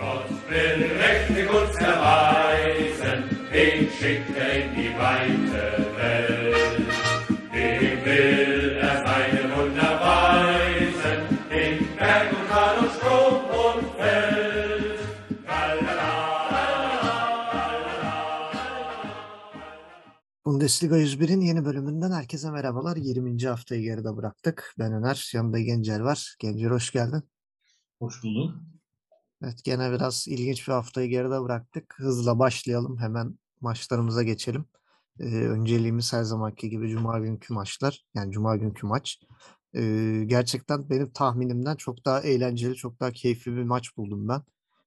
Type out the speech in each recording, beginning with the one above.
Gott will mächtig uns erweisen, den schickt er in die weite Welt. Dem will er seine Wunder weisen, in Berg und Tal und Strom und Feld. Bundesliga 101'in yeni bölümünden herkese merhabalar. 20. haftayı geride bıraktık. Ben Öner, yanımda Gencer var. Gencer hoş geldin. Hoş bulduk. Evet, gene biraz ilginç bir haftayı geride bıraktık. Hızla başlayalım. Hemen maçlarımıza geçelim. Ee, önceliğimiz her zamanki gibi Cuma günkü maçlar. Yani Cuma günkü maç. Ee, gerçekten benim tahminimden çok daha eğlenceli, çok daha keyifli bir maç buldum ben.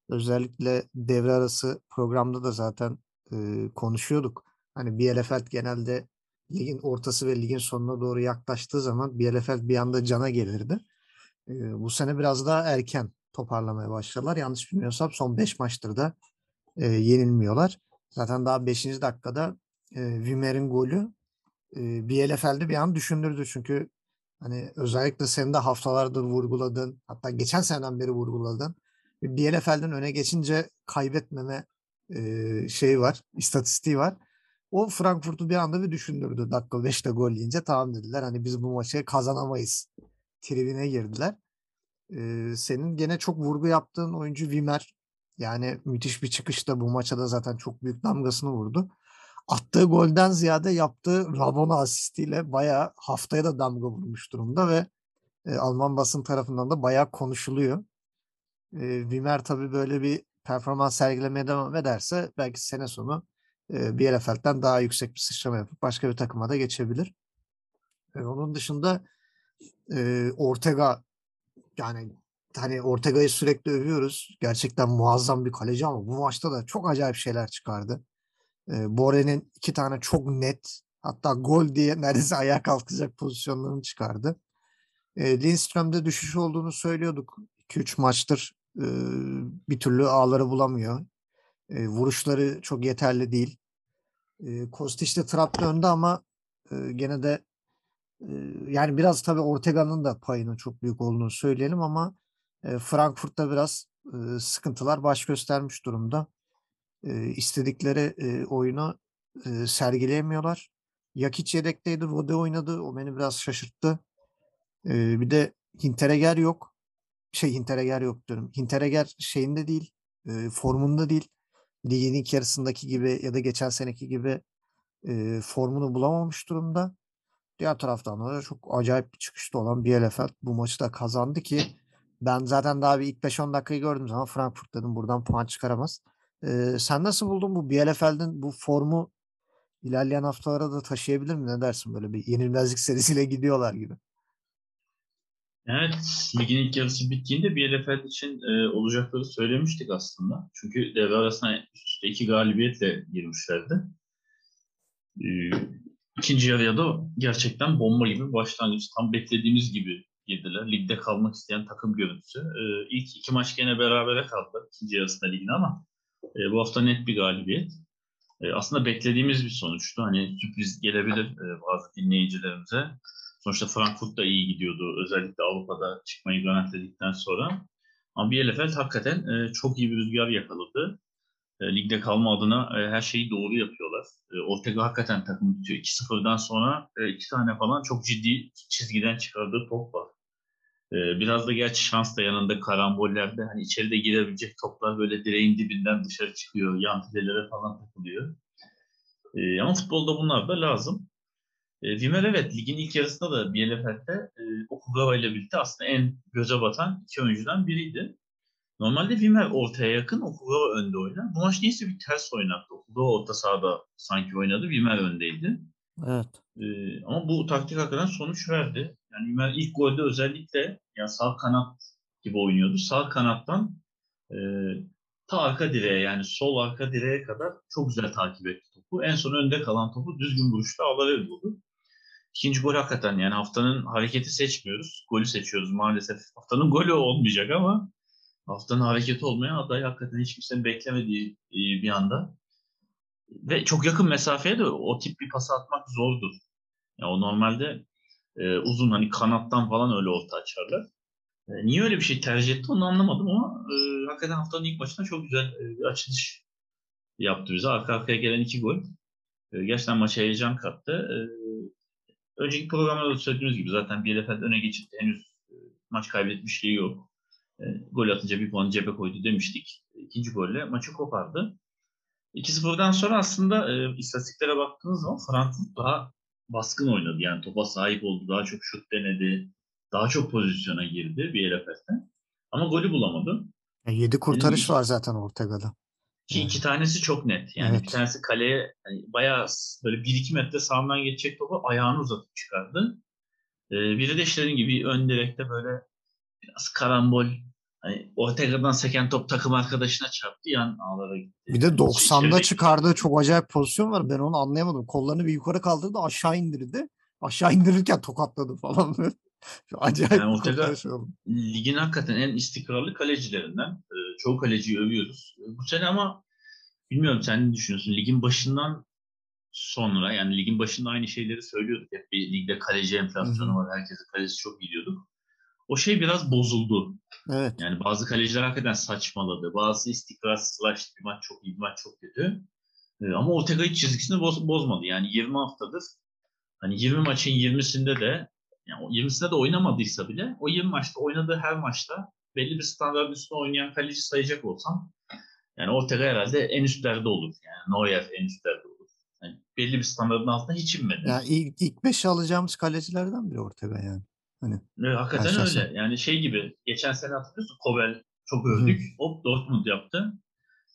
Özellikle devre arası programda da zaten e, konuşuyorduk. Hani Bielefeld genelde ligin ortası ve ligin sonuna doğru yaklaştığı zaman Bielefeld bir anda cana gelirdi. Ee, bu sene biraz daha erken toparlamaya başladılar. Yanlış bilmiyorsam son 5 maçtır da e, yenilmiyorlar. Zaten daha 5. dakikada e, Wimmer'in golü e, Bielefeld'i bir an düşündürdü. Çünkü hani özellikle senin de haftalardır vurguladın. Hatta geçen seneden beri vurguladın. Bielefeld'in öne geçince kaybetmeme e, şeyi var, istatistiği var. O Frankfurt'u bir anda bir düşündürdü. Dakika 5'te gol yiyince tamam dediler. Hani biz bu maçı kazanamayız. Tribine girdiler. Ee, senin gene çok vurgu yaptığın oyuncu Wimmer. Yani müthiş bir çıkışta bu maça da zaten çok büyük damgasını vurdu. Attığı golden ziyade yaptığı Rabona asistiyle bayağı haftaya da damga vurmuş durumda ve e, Alman basın tarafından da bayağı konuşuluyor. E, Wimmer tabii böyle bir performans sergilemeye devam ederse belki sene sonu e, Bielefeld'den daha yüksek bir sıçrama yapıp başka bir takıma da geçebilir. E, onun dışında e, Ortega yani hani Ortega'yı sürekli övüyoruz. Gerçekten muazzam bir kaleci ama bu maçta da çok acayip şeyler çıkardı. E, Bore'nin iki tane çok net hatta gol diye neredeyse ayağa kalkacak pozisyonlarını çıkardı. E, Lindström'de düşüş olduğunu söylüyorduk. 2-3 maçtır e, bir türlü ağları bulamıyor. E, vuruşları çok yeterli değil. E, Kostić de Trapp'ta önde ama e, gene de yani biraz tabii Ortega'nın da payının çok büyük olduğunu söyleyelim ama Frankfurt'ta biraz sıkıntılar baş göstermiş durumda. İstedikleri oyunu sergileyemiyorlar. Yakic yedekteydi, Rode oynadı. O beni biraz şaşırttı. Bir de Hinteregger yok. Şey Hinteregger yok diyorum. Hinteregger şeyinde değil, formunda değil. Ligin ilk yarısındaki gibi ya da geçen seneki gibi formunu bulamamış durumda. Diğer taraftan da çok acayip bir çıkışta olan Bielefeld bu maçı da kazandı ki ben zaten daha bir ilk 5-10 dakikayı gördüm zaman Frankfurt dedim buradan puan çıkaramaz. Ee, sen nasıl buldun bu Bielefeld'in bu formu ilerleyen haftalara da taşıyabilir mi? Ne dersin böyle bir yenilmezlik serisiyle gidiyorlar gibi. Evet, ligin ilk yarısı bittiğinde Bielefeld için e, olacakları söylemiştik aslında. Çünkü devre arasına üst üste iki galibiyetle girmişlerdi. İkinci yarıya da gerçekten bomba gibi başlangıç. Tam beklediğimiz gibi girdiler. Ligde kalmak isteyen takım görüntüsü. E, ilk iki maç gene berabere kaldı ikinci yarısında ligin ama e, bu hafta net bir galibiyet. E, aslında beklediğimiz bir sonuçtu. Hani sürpriz gelebilir e, bazı dinleyicilerimize. Sonuçta Frankfurt da iyi gidiyordu. Özellikle Avrupa'da çıkmayı garantiledikten sonra. Ama Bielefeld hakikaten e, çok iyi bir rüzgar yakaladı. E, ligde kalma adına e, her şeyi doğru yapıyorlar. E, Ortega hakikaten takım tutuyor. 2-0'dan sonra e, iki tane falan çok ciddi çizgiden çıkardığı top var. E, biraz da gerçi şans da yanında karambollerde hani içeride girebilecek toplar böyle direğin dibinden dışarı çıkıyor. Yan filelere falan takılıyor. E, ama futbolda bunlar da lazım. E, Wimmer evet ligin ilk yarısında da Bielefeld'de e, Okugawa ile birlikte aslında en göze batan iki oyuncudan biriydi. Normalde Wimmer ortaya yakın, Okugawa önde oynar. Bu maç neyse bir ters oynattı. Okugawa orta sahada sanki oynadı, Wimmer öndeydi. Evet. E, ama bu taktik hakikaten sonuç verdi. Yani Wimmer ilk golde özellikle yani sağ kanat gibi oynuyordu. Sağ kanattan e, ta arka direğe yani sol arka direğe kadar çok güzel takip etti topu. En son önde kalan topu düzgün vuruşta ağlara buldu. İkinci gol hakikaten yani haftanın hareketi seçmiyoruz. Golü seçiyoruz maalesef. Haftanın golü olmayacak ama haftanın hareketi olmayan aday hakikaten hiç kimsenin beklemediği bir anda. Ve çok yakın mesafeye de o tip bir pası atmak zordur. Yani o normalde e, uzun hani kanattan falan öyle orta açarlar. E, niye öyle bir şey tercih etti onu anlamadım ama e, hakikaten haftanın ilk maçında çok güzel e, bir açılış yaptı bize. Arka arkaya gelen iki gol. E, gerçekten maça heyecan kattı. E, önceki programlarda söylediğimiz gibi zaten Bielefeld öne geçip henüz e, maç kaybetmişliği yok. E, gol atınca bir puan cebe koydu demiştik. İkinci golle maçı kopardı. 2-0'dan sonra aslında e, istatistiklere baktığınız zaman Frankfurt daha baskın oynadı. Yani topa sahip oldu. Daha çok şut denedi. Daha çok pozisyona girdi bir Bielefeld'den. Ama golü bulamadı. 7 kurtarış Benim- var zaten Ortega'da. Ki iki tanesi çok net. Yani Evet. bir tanesi kaleye hani bayağı böyle 1-2 metre sağından geçecek topu ayağını uzatıp çıkardı. Ee, biri de işte dediğim gibi ön direkte böyle biraz karambol hani Ortega'dan seken top takım arkadaşına çarptı yan ağlara gitti. Bir de 90'da İçeride- çıkardığı çok acayip pozisyon var. Ben onu anlayamadım. Kollarını bir yukarı kaldırdı aşağı indirdi. Aşağı indirirken tokatladı falan. acayip Yani Ortega- oldu. ligin hakikaten en istikrarlı kalecilerinden. Ee, çoğu kaleciyi övüyoruz. Ee, Bu sene ama bilmiyorum sen ne düşünüyorsun? Ligin başından sonra yani ligin başında aynı şeyleri söylüyorduk. Hep bir ligde kaleci enflasyonu var. Herkese kaleci çok biliyorduk. O şey biraz bozuldu. Evet. Yani bazı kaleciler hakikaten saçmaladı. Bazı istikrarsızlaştı. Bir maç çok iyi, bir maç çok kötü. Ee, ama Ortega hiç çizgisini boz- bozmadı. Yani 20 haftadır hani 20 maçın 20'sinde de yani o 20'sinde de oynamadıysa bile o 20 maçta oynadığı her maçta belli bir standart üstüne oynayan kaleci sayacak olsam yani Ortega herhalde en üstlerde olur. Yani Neuer en üstlerde olur. Yani belli bir standartın altına hiç inmedi. Yani ilk, ilk 5'e alacağımız kalecilerden biri Ortega yani. Hani Evet, hakikaten öyle. Yani şey gibi geçen sene hatırlıyorsun Kobel çok Hı hı. övdük. Hop Dortmund yaptı.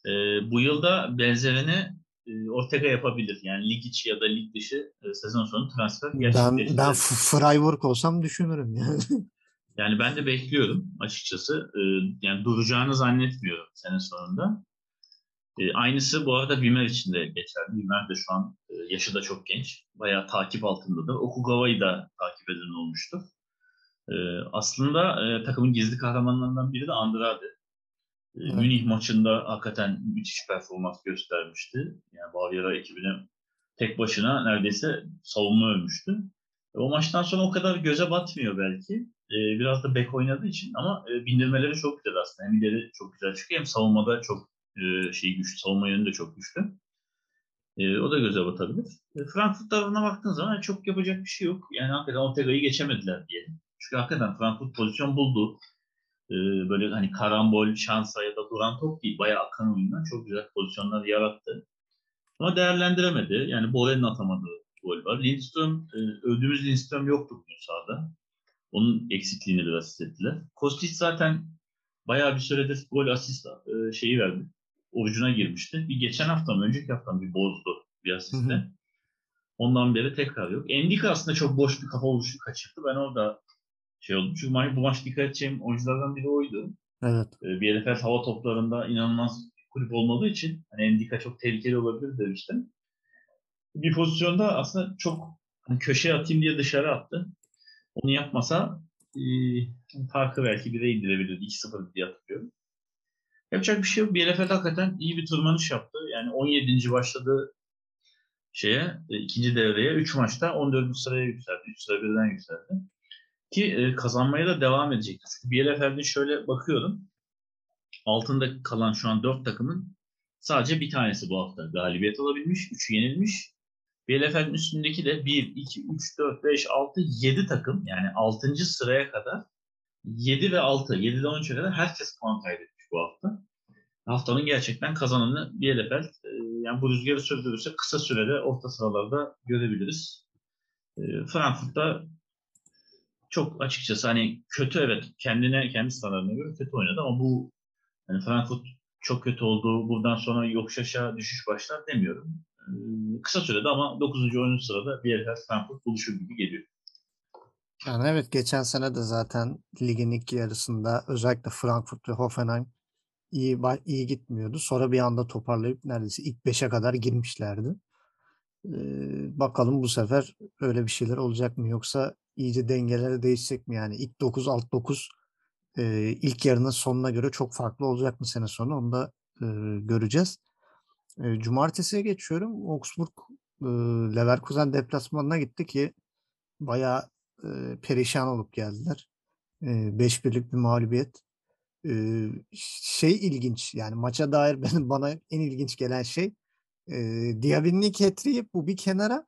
Ee, bu yılda benzerini e, Ortega yapabilir. Yani lig içi ya da lig dışı e, sezon sonu transfer ben gerçekleştirir. ben F- Freiburg olsam düşünürüm yani. Yani ben de bekliyorum açıkçası. Yani duracağını zannetmiyorum sene sonunda. Aynısı bu arada Wimmer için de geçerli. Wimmer de şu an e, yaşı da çok genç. Bayağı takip altındadır. Okugawa'yı da takip eden olmuştur. Ee, aslında e, takımın gizli kahramanlarından biri de Andrade. Ee, Evet. Münih maçında hakikaten müthiş performans göstermişti. Yani Bavyera ekibine tek başına neredeyse savunma ölmüştü. E, O maçtan sonra o kadar göze batmıyor belki. Ee, biraz da bek oynadığı için ama e, bindirmeleri çok güzel aslında. Hem ileri çok güzel çıkıyor hem savunmada çok e, şey güçlü. Savunma yönü de çok güçlü. E, o da göze batabilir. E, Frankfurt tarafına baktığın zaman çok yapacak bir şey yok. Yani hakikaten Ortega'yı geçemediler diyelim. Çünkü hakikaten Frankfurt pozisyon buldu. E, böyle hani karambol, şansa ya da duran top değil. Bayağı akan oyundan çok güzel pozisyonlar yarattı. Ama değerlendiremedi. Yani Bolen'in atamadığı gol var. Lindström, e, övdüğümüz Lindström yoktu bugün sahada. Onun eksikliğini biraz hissettiler. Kostic zaten bayağı bir süredir gol asist e, şeyi verdi. Orucuna girmişti. Bir geçen hafta mı, önceki hafta mı bir bozdu bir asiste. Hı hı. Ondan beri tekrar yok. Endika aslında çok boş bir kafa vuruşu kaçırdı. Ben orada şey oldum. Çünkü ma- bu maç dikkat edeceğim oyunculardan biri oydu. Evet. E, Bielefeld hava toplarında inanılmaz kulüp olmadığı için hani Endika çok tehlikeli olabilir demiştim. Bir pozisyonda aslında çok hani köşeye atayım diye dışarı attı. Onu yapmasa e, farkı belki 1'e indirebilirdi. 2-0 diye hatırlıyorum. Yapacak bir şey yok. Bielefeld hakikaten iyi bir tırmanış yaptı. Yani 17. başladı şeye, e, ikinci devreye 3 maçta 14. sıraya yükseldi. 3 sıra birden yükseldi. Ki e, kazanmaya da devam edecektir. Çünkü Bielefeld'in şöyle bakıyorum. Altında kalan şu an 4 takımın sadece bir tanesi bu hafta galibiyet alabilmiş. 3'ü yenilmiş. Bielefeld'in üstündeki de 1, 2, 3, 4, 5, 6, 7 takım. Yani 6. sıraya kadar 7 ve 6, 7'den 13'e kadar herkes puan kaybetmiş bu hafta. Haftanın gerçekten kazananı Bielefeld. E, yani bu rüzgarı sürdürürse kısa sürede orta sıralarda görebiliriz. E, Frankfurt'ta çok açıkçası hani kötü evet kendine kendi standartına göre kötü oynadı ama bu hani Frankfurt çok kötü oldu. Buradan sonra yokuş aşağı düşüş başlar demiyorum. Ee, kısa sürede ama 9. 10. sırada Bielefeld Frankfurt buluşur gibi geliyor. Yani evet geçen sene de zaten ligin ilk yarısında özellikle Frankfurt ve Hoffenheim iyi iyi gitmiyordu. Sonra bir anda toparlayıp neredeyse ilk 5'e kadar girmişlerdi. Ee, bakalım bu sefer öyle bir şeyler olacak mı yoksa iyice dengeleri değişecek mi yani ilk 9 alt 9 e, ilk yarının sonuna göre çok farklı olacak mı sene sonu onu da e, göreceğiz. E, cumartesiye geçiyorum. Augsburg e, Leverkusen deplasmanına gitti ki bayağı e, perişan olup geldiler. E, beş birlik bir mağlubiyet. E, şey ilginç yani maça dair benim bana en ilginç gelen şey e, Diaby'nin ilk bu bir kenara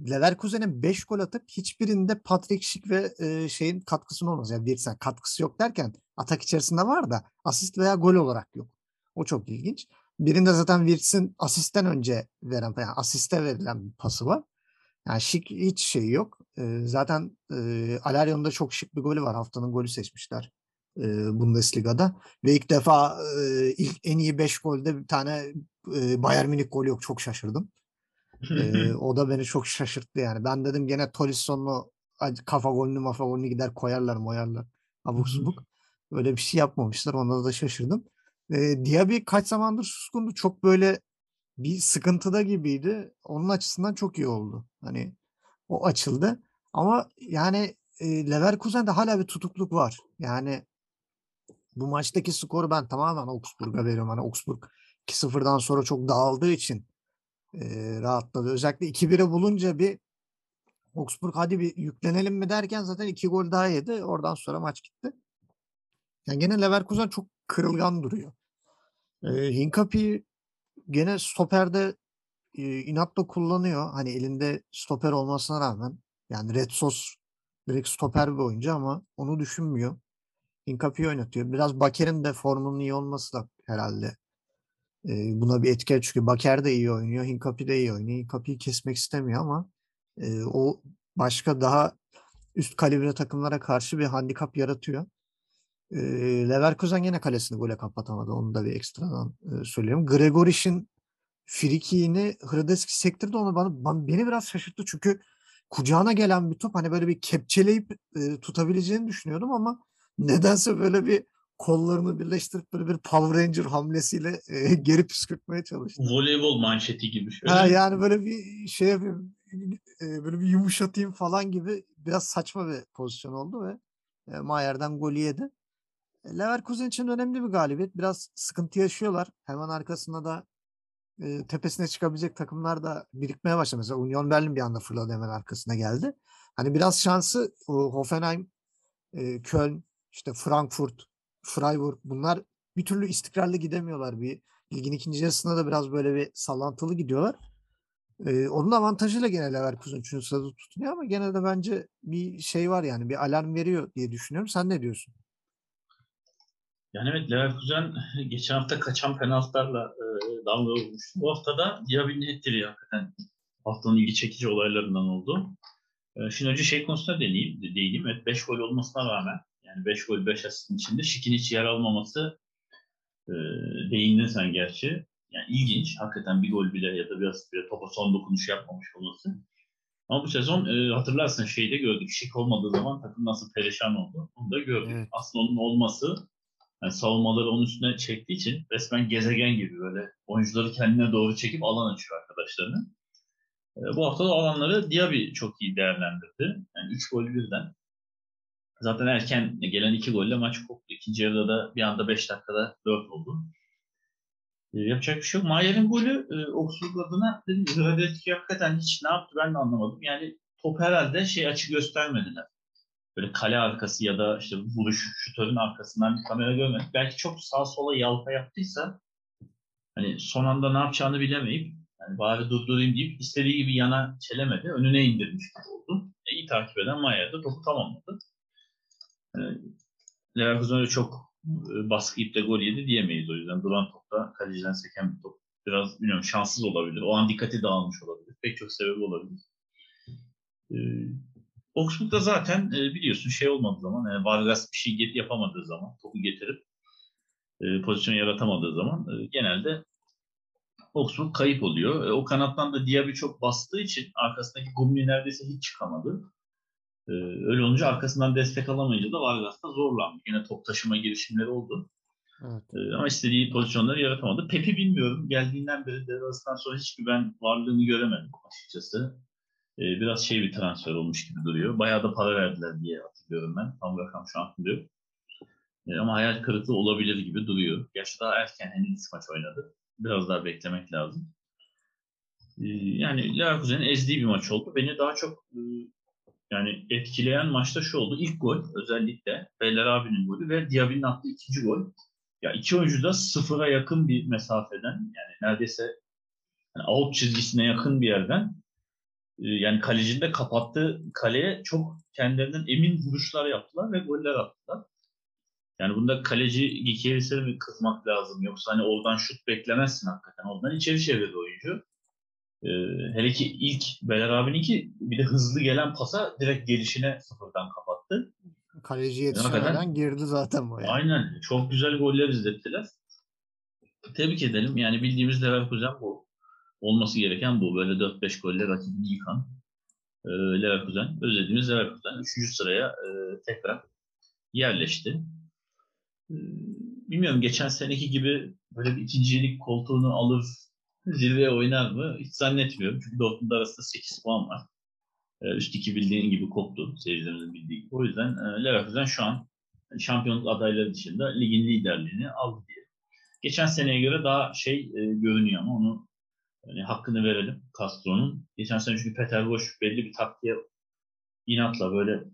Leverkusen'e 5 gol atıp hiçbirinde Patrick Schick ve e, şeyin katkısının olmaz. Yani bir katkısı yok derken atak içerisinde var da asist veya gol olarak yok. O çok ilginç. Birinde zaten Wirtz'in asisten önce veren, yani asiste verilen bir pası var. Yani şık hiç şey yok. E, zaten e, Alaryon'da çok şık bir golü var. Haftanın golü seçmişler e, Bundesliga'da. Ve ilk defa e, ilk en iyi 5 golde bir tane e, Bayern Münih golü yok. Çok şaşırdım. E, o da beni çok şaşırttı yani. Ben dedim gene Tolison'u kafa golünü mafa golünü gider koyarlar moyarlar. Abuk subuk. Öyle bir şey yapmamışlar. Onda da şaşırdım. E, Diaby kaç zamandır suskundu. Çok böyle bir sıkıntıda gibiydi. Onun açısından çok iyi oldu. Hani o açıldı. Ama yani e, Leverkusen'de hala bir tutukluk var. Yani bu maçtaki skoru ben tamamen Augsburg'a veriyorum. Hani Augsburg 2-0'dan sonra çok dağıldığı için rahatladı. Özellikle 2-1'e bulunca bir Augsburg hadi bir yüklenelim mi derken zaten iki gol daha yedi. Oradan sonra maç gitti. Yani gene Leverkusen çok kırılgan duruyor. E, Hinkapi gene stoperde e, inatla kullanıyor. Hani elinde stoper olmasına rağmen. Yani Red Sos direkt stoper bir oyuncu ama onu düşünmüyor. Hinkapi'yi oynatıyor. Biraz Baker'in de formunun iyi olması da herhalde e, buna bir etki çünkü Baker de iyi oynuyor, Hinkapi de iyi oynuyor. Hinkapi'yi kesmek istemiyor ama e, o başka daha üst kalibre takımlara karşı bir handikap yaratıyor. E, Leverkusen yine kalesini gole kapatamadı. Onu da bir ekstradan e, söyleyeyim. Gregoric'in frikiğini Hradeski sektirdi onu bana, bana beni biraz şaşırttı çünkü kucağına gelen bir top hani böyle bir kepçeleyip e, tutabileceğini düşünüyordum ama nedense böyle bir kollarını birleştirip böyle bir Power Ranger hamlesiyle e, geri püskürtmeye çalıştı. Voleybol manşeti gibi şöyle. Ha, yani böyle bir şey yapayım, e, böyle bir yumuşatayım falan gibi biraz saçma bir pozisyon oldu ve e, Mayer'den golü yedi. E, Leverkusen için önemli bir galibiyet. Biraz sıkıntı yaşıyorlar. Hemen arkasında da e, tepesine çıkabilecek takımlar da birikmeye başladı. Mesela Union Berlin bir anda fırladı hemen arkasına geldi. Hani biraz şansı Hoffenheim, e, Köln, işte Frankfurt, Freiburg bunlar bir türlü istikrarlı gidemiyorlar. Bir ligin ikinci yarısında da biraz böyle bir sallantılı gidiyorlar. Ee, onun avantajıyla gene Leverkusen 3. sırada tutunuyor ama gene de bence bir şey var yani bir alarm veriyor diye düşünüyorum. Sen ne diyorsun? Yani evet Leverkusen geçen hafta kaçan penaltılarla e, damga vurmuştu. Bu hafta da Diaby'nin etkili hakikaten haftanın ilgi çekici olaylarından oldu. E, önce şey konusunda deneyeyim, değineyim. Evet 5 gol olmasına rağmen yani 5 gol 5 asistin içinde Şik'in hiç yer almaması e, değindin sen gerçi. Yani ilginç. Hakikaten bir gol bile ya da bir asist bile topa son dokunuş yapmamış olması. Ama bu sezon e, hatırlarsın şeyde gördük. Şik olmadığı zaman takım nasıl perişan oldu. Onu da gördük. Evet. Aslında onun olması yani savunmaları onun üstüne çektiği için resmen gezegen gibi böyle oyuncuları kendine doğru çekip alan açıyor arkadaşlarını. E, bu hafta da alanları Diaby çok iyi değerlendirdi. Yani 3 gol birden. Zaten erken gelen iki golle maç koptu. İkinci yarıda da bir anda 5 dakikada 4 oldu. E, yapacak bir şey yok. Mayer'in golü e, Augsburg adına dedim Hradetki hakikaten hiç ne yaptı ben de anlamadım. Yani top herhalde şey açı göstermediler. Böyle kale arkası ya da işte vuruş şutörün arkasından bir kamera görmedik. Belki çok sağ sola yalpa yaptıysa hani son anda ne yapacağını bilemeyip yani bari durdurayım deyip istediği gibi yana çelemedi. Önüne indirmiş oldu. E, iyi takip eden Mayer de topu tamamladı. Leverkusen öyle çok e, baskı ipte gol yedi diyemeyiz o yüzden. Duran topta kaleciden seken bir top. Biraz bilmiyorum şanssız olabilir. O an dikkati dağılmış olabilir. Pek çok sebebi olabilir. Ee, Augsburg'da zaten e, biliyorsun şey olmadığı zaman yani Vargas bir şey yapamadığı zaman topu getirip e, pozisyon yaratamadığı zaman e, genelde Augsburg kayıp oluyor. E, o kanattan da Diaby çok bastığı için arkasındaki Gumli neredeyse hiç çıkamadı. Ee, öyle olunca arkasından destek alamayınca da Vargas da zorlandı. Yine top taşıma girişimleri oldu. Evet. Ee, ama istediği pozisyonları yaratamadı. Pep'i bilmiyorum. Geldiğinden beri devre sonra hiçbir ben varlığını göremedim açıkçası. Ee, biraz şey bir transfer olmuş gibi duruyor. Bayağı da para verdiler diye hatırlıyorum ben. Tam rakam şu an hatırlıyorum. ama hayal kırıklığı olabilir gibi duruyor. Gerçi daha erken henüz maç oynadı. Biraz daha beklemek lazım. yani Leverkusen'in ezdiği bir maç oldu. Beni daha çok yani etkileyen maçta şu oldu. İlk gol özellikle Beyler abinin golü ve Diaby'nin attığı ikinci gol. Ya iki oyuncu da sıfıra yakın bir mesafeden yani neredeyse yani out çizgisine yakın bir yerden e, yani kalecinin de kapattığı kaleye çok kendilerinden emin vuruşlar yaptılar ve goller attılar. Yani bunda kaleci Gikeris'e mi kızmak lazım yoksa hani oradan şut beklemezsin hakikaten. Oradan içeri çevirdi oyuncu. Ee, hele ki ilk Beler abinin ki bir de hızlı gelen pasa direkt gelişine sıfırdan kapattı. Kaleci yetişmeden girdi zaten bu yani. Aynen. Çok güzel goller izlettiler. Tebrik edelim. Yani bildiğimiz Leverkusen bu. Olması gereken bu. Böyle 4-5 golle rakibini yıkan e, Leverkusen. Özlediğimiz Leverkusen. Üçüncü sıraya e, tekrar yerleşti. E, bilmiyorum geçen seneki gibi böyle bir ikincilik koltuğunu alır zirveye oynar mı? Hiç zannetmiyorum. Çünkü Dortmund arasında 8 puan var. E, üst iki bildiğin gibi koptu. Seyircilerimizin bildiği gibi. O yüzden e, Leverkusen şu an şampiyonluk adayları dışında ligin liderliğini aldı diye. Geçen seneye göre daha şey e, görünüyor ama onu yani hakkını verelim Castro'nun. Geçen sene çünkü Peter Bosch belli bir taktiğe inatla böyle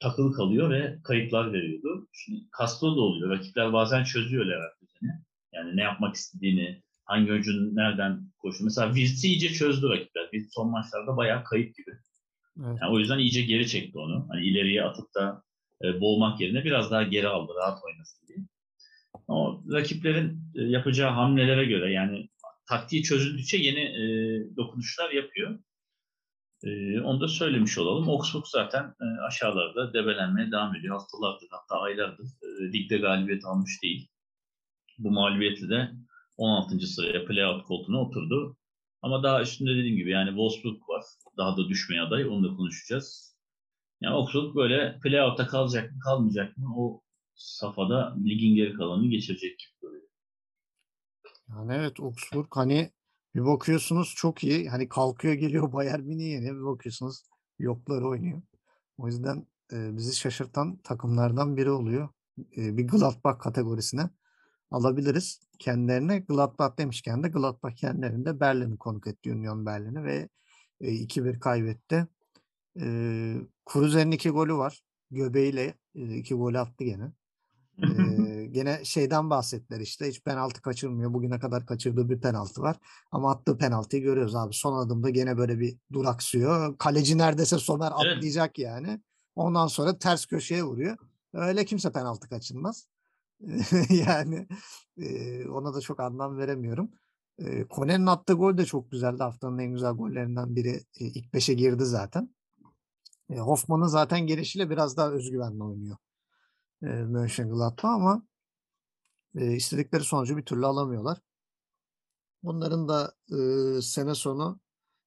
takılı kalıyor ve kayıplar veriyordu. Şimdi Castro da oluyor. Rakipler bazen çözüyor Leverkusen'i. Yani ne yapmak istediğini, hangi oyuncunun nereden koştu. Mesela Wirtz'i iyice çözdü rakipler. Wirtz son maçlarda bayağı kayıp gibi. Evet. Yani o yüzden iyice geri çekti onu. Hani ileriye atıp da e, boğmak yerine biraz daha geri aldı rahat oynasın diye. Ama rakiplerin e, yapacağı hamlelere göre yani taktiği çözüldükçe yeni e, dokunuşlar yapıyor. E, onu da söylemiş olalım. Oxford zaten e, aşağılarda debelenmeye devam ediyor. Haftalardır hatta aylardır e, ligde galibiyet almış değil. Bu mağlubiyetle de 16. sıraya playout koltuğuna oturdu. Ama daha üstünde dediğim gibi yani Wolfsburg var. Daha da düşmeye aday. Onu da konuşacağız. Yani Oxford böyle playout'a kalacak mı kalmayacak mı o safhada ligin geri kalanını geçirecek gibi duruyor. Yani evet Augsburg hani bir bakıyorsunuz çok iyi. Hani kalkıyor geliyor Bayern Münih yeniyor. Bir bakıyorsunuz yokları oynuyor. O yüzden e, bizi şaşırtan takımlardan biri oluyor. E, bir Gladbach kategorisine alabiliriz. Kendilerine Gladbach demişken de Gladbach kendi evinde Berlin'i konuk etti Union Berlin'i ve e, 2-1 kaybetti. E, Kruzer'in iki golü var. Göbeğiyle e, iki golü attı gene. Ee, gene şeyden bahsettiler işte hiç penaltı kaçırmıyor. Bugüne kadar kaçırdığı bir penaltı var. Ama attığı penaltıyı görüyoruz abi. Son adımda gene böyle bir duraksıyor. Kaleci neredeyse Somer Evet. atlayacak yani. Ondan sonra ters köşeye vuruyor. Öyle kimse penaltı kaçırmaz. yani e, ona da çok anlam veremiyorum. E, Kone'nin attığı gol de çok güzeldi. Haftanın en güzel gollerinden biri. E, ilk beşe girdi zaten. E, Hoffman'ın zaten gelişiyle biraz daha özgüvenli oynuyor e, Mönchengladbach ama e, istedikleri sonucu bir türlü alamıyorlar. Bunların da e, sene sonu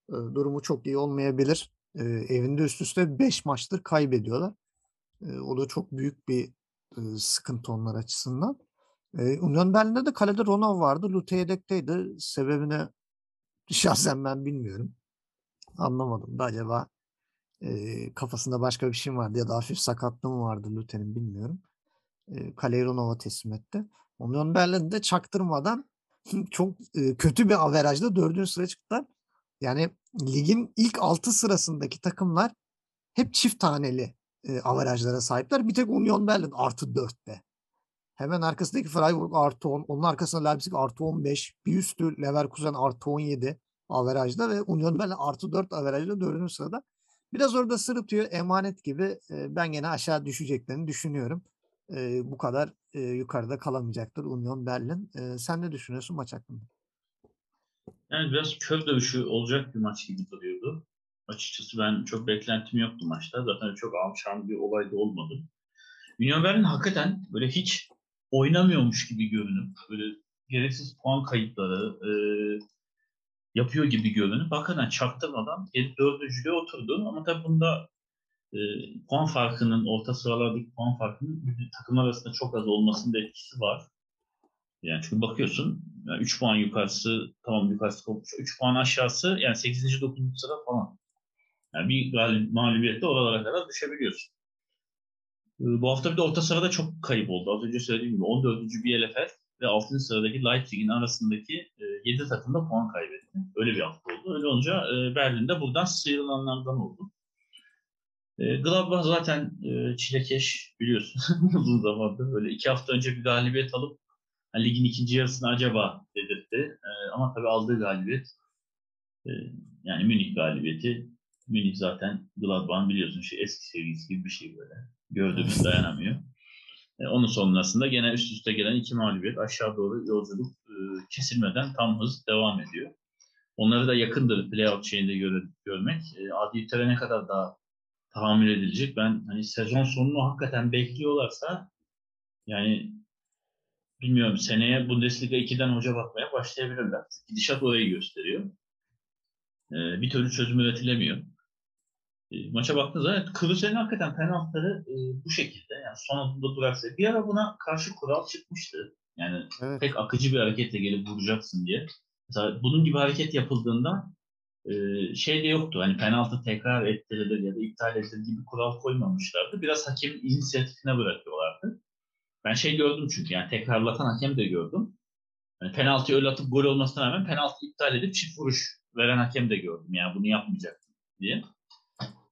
e, durumu çok iyi olmayabilir. E, evinde üst üste 5 maçtır kaybediyorlar. E, o da çok büyük bir e, sıkıntı onlar açısından. E, Union Berlin'de de kalede Ronov vardı. Lute yedekteydi. Sebebini şahsen ben bilmiyorum. Anlamadım da acaba e, kafasında başka bir şey mi vardı ya da hafif sakatlığı mı vardı Lute'nin bilmiyorum. E, kaleyi Ronov'a teslim etti. Union Berlin'de çaktırmadan çok e, kötü bir averajla dördüncü sıraya çıktılar. Yani ligin ilk altı sırasındaki takımlar hep çift taneli e, averajlara sahipler. Bir tek Union Berlin artı dörtte. Hemen arkasındaki Freiburg artı 10. Onun arkasında Leipzig artı 15. Bir üstü Leverkusen artı 17 averajda ve Union Berlin artı 4 averajla dördüncü sırada. Biraz orada sırıtıyor emanet gibi. E, ben gene aşağı düşeceklerini düşünüyorum. E, bu kadar e, yukarıda kalamayacaktır Union Berlin. E, sen ne düşünüyorsun maç hakkında? Yani biraz kör dövüşü olacak bir maç gibi duruyordu. Açıkçası ben çok beklentim yoktu maçta. Zaten çok alçan bir olay da olmadı. Union Berlin hakikaten böyle hiç oynamıyormuş gibi görünüp böyle gereksiz puan kayıpları e, yapıyor gibi görünüp hakikaten çaktırmadan dördüncülüğe oturdu. Ama tabii bunda e, puan farkının, orta sıralardaki puan farkının takımlar arasında çok az olmasının da etkisi var. Yani çünkü bakıyorsun yani 3 puan yukarısı tamam yukarısı kopmuş. 3 puan aşağısı yani 8. 9. sıra falan. Yani bir mağlubiyette oralara kadar düşebiliyorsun. Ee, bu hafta bir de orta sırada çok kayıp oldu. Az önce söylediğim gibi 14. Bielefeld ve 6. sıradaki Leipzig'in arasındaki e, 7 takım da puan kaybetti. Öyle bir hafta oldu. Öyle olunca e, Berlin'de buradan sıyrılanlardan oldu. E, Gladbach zaten e, çilekeş biliyorsun uzun zamandır. Böyle iki hafta önce bir galibiyet alıp ligin ikinci yarısını acaba dedirtti. E, ama tabii aldığı galibiyet e, yani Münih galibiyeti. Münih zaten Gladbach'ın biliyorsun şey eski sevgisi gibi bir şey böyle. Gördüğümüz dayanamıyor. E, onun sonrasında gene üst üste gelen iki mağlubiyet aşağı doğru yolculuk e, kesilmeden tam hız devam ediyor. Onları da yakındır playout şeyinde gör, görmek. E, Adi Yüter'e ne kadar daha tahammül edilecek. Ben hani sezon sonunu hakikaten bekliyorlarsa yani bilmiyorum seneye Bundesliga 2'den hoca bakmaya başlayabilirler. Gidişat orayı gösteriyor. E, bir türlü çözüm üretilemiyor. E, maça baktığınızda evet, Kılıçdaroğlu'nun hakikaten penaltıları e, bu şekilde. Yani son adımda durarsa. Bir ara buna karşı kural çıkmıştı. Yani Evet. pek akıcı bir hareketle gelip vuracaksın diye. Mesela bunun gibi hareket yapıldığında e, şey de yoktu. Hani penaltı tekrar ettirilir ya da iptal edilir gibi kural koymamışlardı. Biraz hakemin inisiyatifine bırakıyorlardı. Ben şey gördüm çünkü yani tekrarlatan hakem de gördüm. Yani penaltıyı öyle atıp gol olmasına rağmen penaltı iptal edip çift vuruş veren hakem de gördüm. Yani bunu yapmayacaktım diye.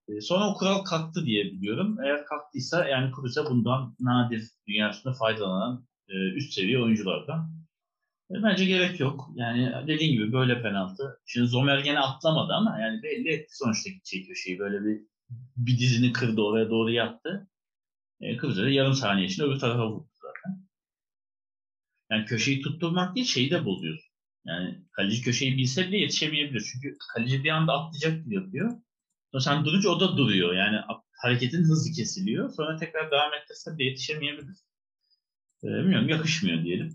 E, Sonra o kural kalktı diye biliyorum. Eğer kalktıysa yani Kruse bundan nadir dünya üstünde faydalanan e, üst seviye oyunculardan. E, Bence gerek yok. Yani dediğin gibi böyle penaltı. Şimdi Zomer gene atlamadı ama yani belli etti sonuçta gidecek köşeyi. Böyle bir bir dizini kırdı oraya doğru yattı. E, de yarım saniye içinde öbür tarafa vurdu zaten. Yani köşeyi tutturmak değil şeyi de bozuyorsun. Yani kaleci köşeyi bilse bile yetişemeyebilir. Çünkü kaleci bir anda atlayacak gibi yapıyor. Sen durunca o da duruyor. Yani hareketin hızı kesiliyor. Sonra tekrar devam ettirse de yetişemeyebilir. Ee, bilmiyorum yakışmıyor diyelim.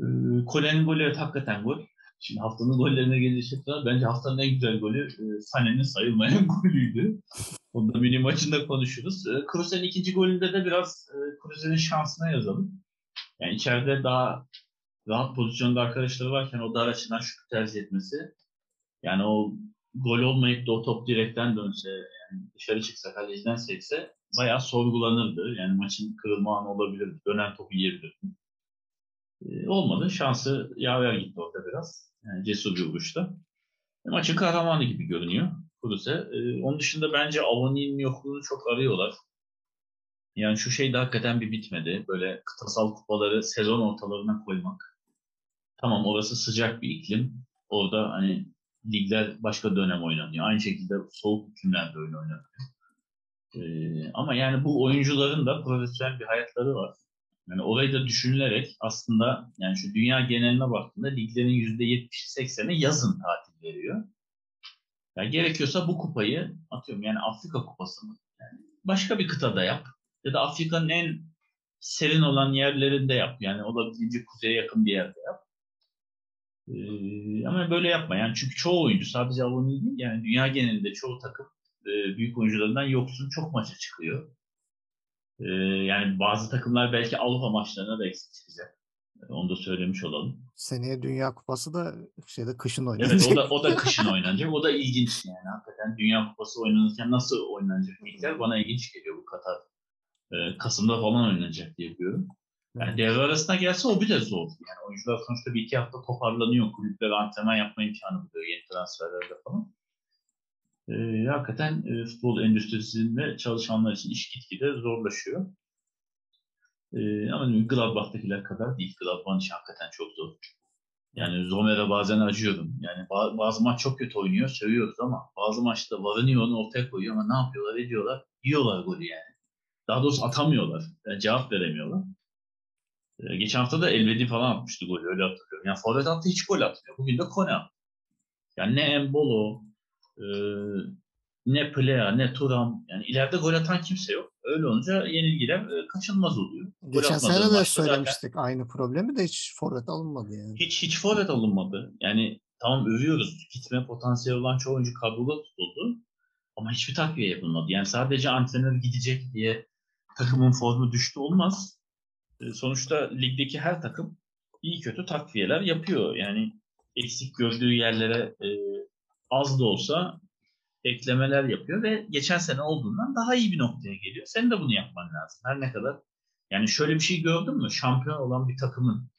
Ee, Kole'nin golü evet hakikaten gol. Şimdi haftanın gollerine gelecek bence haftanın en güzel golü e, Sané'nin sayılmayan golüydü. Onu da mini maçında konuşuruz. E, Kruse'nin ikinci golünde de biraz e, Kruse'nin şansına yazalım. Yani içeride daha rahat pozisyonda arkadaşları varken o dar açıdan şut tercih etmesi. Yani o gol olmayıp da o top direkten dönse, yani dışarı çıksa, kaleciden sekse bayağı sorgulanırdı. Yani maçın kırılma anı olabilirdi. Dönen topu yiyebilirdi. Ee, olmadı. Şansı yaver gitti orada biraz. Yani cesur bir vuruşta. E, maçın kahramanı gibi görünüyor Kruse. Ee, onun dışında bence Avani'nin yokluğunu çok arıyorlar. Yani şu şey de hakikaten bir bitmedi. Böyle kıtasal kupaları sezon ortalarına koymak. Tamam orası sıcak bir iklim. Orada hani ligler başka dönem oynanıyor. Aynı şekilde soğuk iklimlerde oyun oynanıyor. Ee, ama yani bu oyuncuların da profesyonel bir hayatları var. Yani orayı da düşünülerek aslında yani şu dünya geneline baktığında liglerin %70'i 80'i yazın tatil veriyor. Yani gerekiyorsa bu kupayı atıyorum yani Afrika kupasını yani başka bir kıtada yap. Ya da Afrika'nın en serin olan yerlerinde yap. Yani olabildiğince kuzeye yakın bir yerde yap. Ee, ama böyle yapma yani çünkü çoğu oyuncu sadece Avoni değil yani dünya genelinde çoğu takım e, büyük oyuncularından yoksun çok maça çıkıyor. Ee, yani bazı takımlar belki Avrupa maçlarına da eksik çıkacak. Onu da söylemiş olalım. Seneye Dünya Kupası da şeyde kışın oynanacak. Evet o da o da kışın oynanacak. O da ilginç yani hakikaten Dünya Kupası oynanırken nasıl oynanacak ligler bana ilginç geliyor bu Katar. Ee, Kasım'da falan oynanacak diye biliyorum. Yani devre arasına gelse o bile zor. Yani oyuncular sonuçta bir iki hafta toparlanıyor. Kulüpler antrenman yapma imkanı buluyor yeni transferlerde falan. Ee, hakikaten e, futbol endüstrisinde çalışanlar için iş gitgide zorlaşıyor. Ee, ama Gladbach'takiler kadar değil. Gladbach'ın işi hakikaten çok zor. Yani Zomer'e bazen acıyorum. Yani ba- bazı maç çok kötü oynuyor, seviyoruz ama bazı maçta varını onu ortaya koyuyor ama ne yapıyorlar, ediyorlar? Yiyorlar golü yani. Daha doğrusu atamıyorlar. Yani cevap veremiyorlar. Ee, geçen hafta da Elvedi falan atmıştı golü öyle hatırlıyorum. Yani forvet attı hiç gol atmıyor. Bugün de Kone attı. Yani ne Embolo, e, ne Plea, ne Turam. Yani ileride gol atan kimse yok. Öyle olunca yenilgiler e, kaçınılmaz oluyor. Gol Geçen sene de maçta zaten söylemiştik aynı problemi de hiç forvet alınmadı yani. Hiç hiç forvet alınmadı. Yani tamam övüyoruz. Gitme potansiyeli olan çoğu oyuncu kadroda tutuldu. Ama hiçbir takviye yapılmadı. Yani sadece antrenör gidecek diye takımın formu düştü olmaz. E, Sonuçta ligdeki her takım iyi kötü takviyeler yapıyor. Yani eksik gördüğü yerlere e, az da olsa eklemeler yapıyor ve geçen sene olduğundan daha iyi bir noktaya geliyor. Senin de bunu yapman lazım. Her ne kadar yani şöyle bir şey gördün mü? Şampiyon olan bir takımın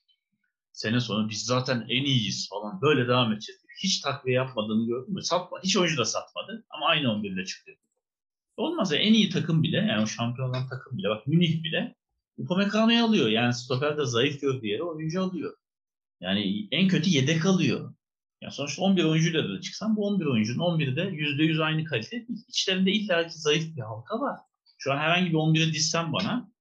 sene sonu biz zaten en iyiyiz falan böyle devam edeceğiz. Hiç takviye yapmadığını gördün mü? Satma. Hiç oyuncu da satmadı ama aynı 11'de çıktı. Olmaz ya en iyi takım bile yani o şampiyon olan takım bile bak Münih bile Upamecano'yu alıyor. Yani stoperde zayıf gördüğü yere oyuncu alıyor. Yani en kötü yedek alıyor. Yani sonuçta 11 oyuncuyla da çıksan bu 11 oyuncunun 11'i de %100 aynı kalite. İçlerinde illa ki zayıf bir halka var. Şu an herhangi bir 11'i dizsen bana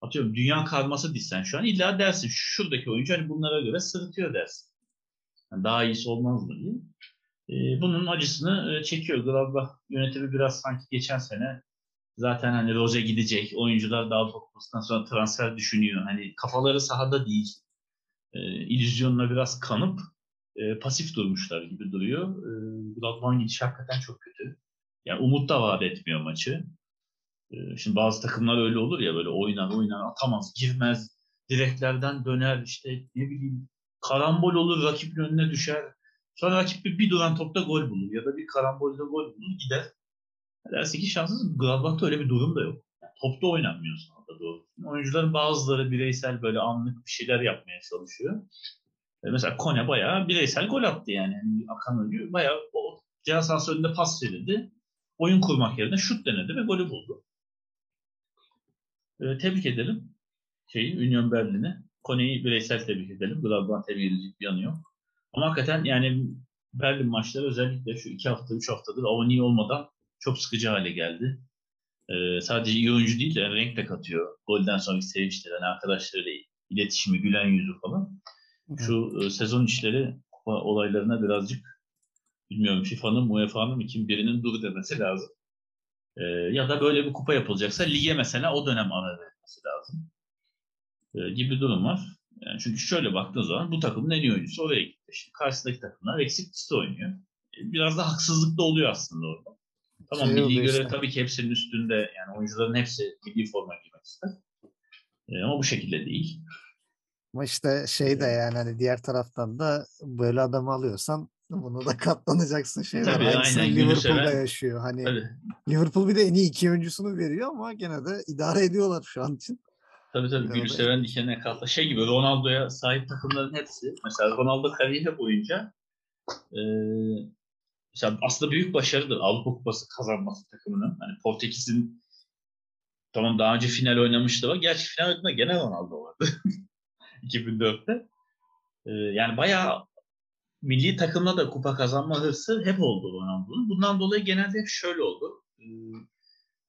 atıyorum dünya karması dizsen şu an illa dersin şuradaki oyuncu hani bunlara göre sırıtıyor dersin. Yani daha iyisi olmaz mı diye. Ee, bunun acısını e, çekiyor. Gladbach yönetimi biraz sanki geçen sene zaten hani Rose gidecek. Oyuncular daha toplustan sonra transfer düşünüyor. Hani kafaları sahada değil. E, illüzyonla biraz kanıp e, pasif durmuşlar gibi duruyor. E, Gladbach'ın gidişi hakikaten çok kötü. Yani umut da vaat etmiyor maçı. E, şimdi bazı takımlar öyle olur ya böyle oynar oynar atamaz, girmez, direklerden döner işte ne bileyim karambol olur rakibin önüne düşer. Sonra rakip bir, bir duran topta gol bulur ya da bir karambolde gol bulur gider. Derse ki şanssız Gladbach'ta öyle bir durum da yok. Yani topta oynanmıyor sahada doğru. Oyuncuların bazıları bireysel böyle anlık bir şeyler yapmaya çalışıyor. E mesela Kone bayağı bireysel gol attı yani. yani Akan oyuncu bayağı o cihaz sahası önünde pas verildi. Oyun kurmak yerine şut denedi ve golü buldu. E, tebrik edelim şeyi Union Berlin'i. Kone'yi bireysel tebrik edelim. Gladbach tebrik edecek bir yanı yok. Ama hakikaten yani Berlin maçları özellikle şu iki hafta, üç haftadır Avani olmadan çok sıkıcı hale geldi. Ee, sadece iyi oyuncu değil de yani renk de katıyor. Golden sonraki sevinçleri, yani arkadaşlarıyla iletişimi, gülen yüzü falan. Şu e, sezon işleri kupa olaylarına birazcık bilmiyorum FIFA'nın, UEFA'nın kim birinin dur demesi lazım. Ee, ya da böyle bir kupa yapılacaksa lige mesela o dönem ara verilmesi lazım. Ee, gibi durum var. Yani çünkü şöyle baktığın zaman bu takımın en iyi oyuncusu oraya gitti. Şimdi karşısındaki takımlar eksik liste oynuyor. Ee, biraz da haksızlık da oluyor aslında orada. Tamam Şey milli görev işte. tabii ki hepsinin üstünde yani oyuncuların hepsi milli forma giymek ister. Ee, ama bu şekilde değil. Ama işte şey de yani hani diğer taraftan da böyle adamı alıyorsan bunu da katlanacaksın şey var. Tabii, Aynısını aynen, Liverpool'da yaşıyor. Hani Tabii. Liverpool bir de en iyi iki oyuncusunu veriyor ama gene de idare ediyorlar şu an için. Tabii tabii gülü seven dikenine katla. Şey gibi Ronaldo'ya sahip takımların hepsi. Mesela Ronaldo kariyeri boyunca e, mesela aslında büyük başarıdır Avrupa Kupası kazanması takımının. Hani Portekiz'in tamam daha önce final oynamıştı ama gerçi final oynadığında gene Ronaldo vardı. 2004'te. E, yani bayağı milli takımla da kupa kazanma hırsı hep oldu Ronaldo'nun. Bundan dolayı genelde hep şöyle oldu. E,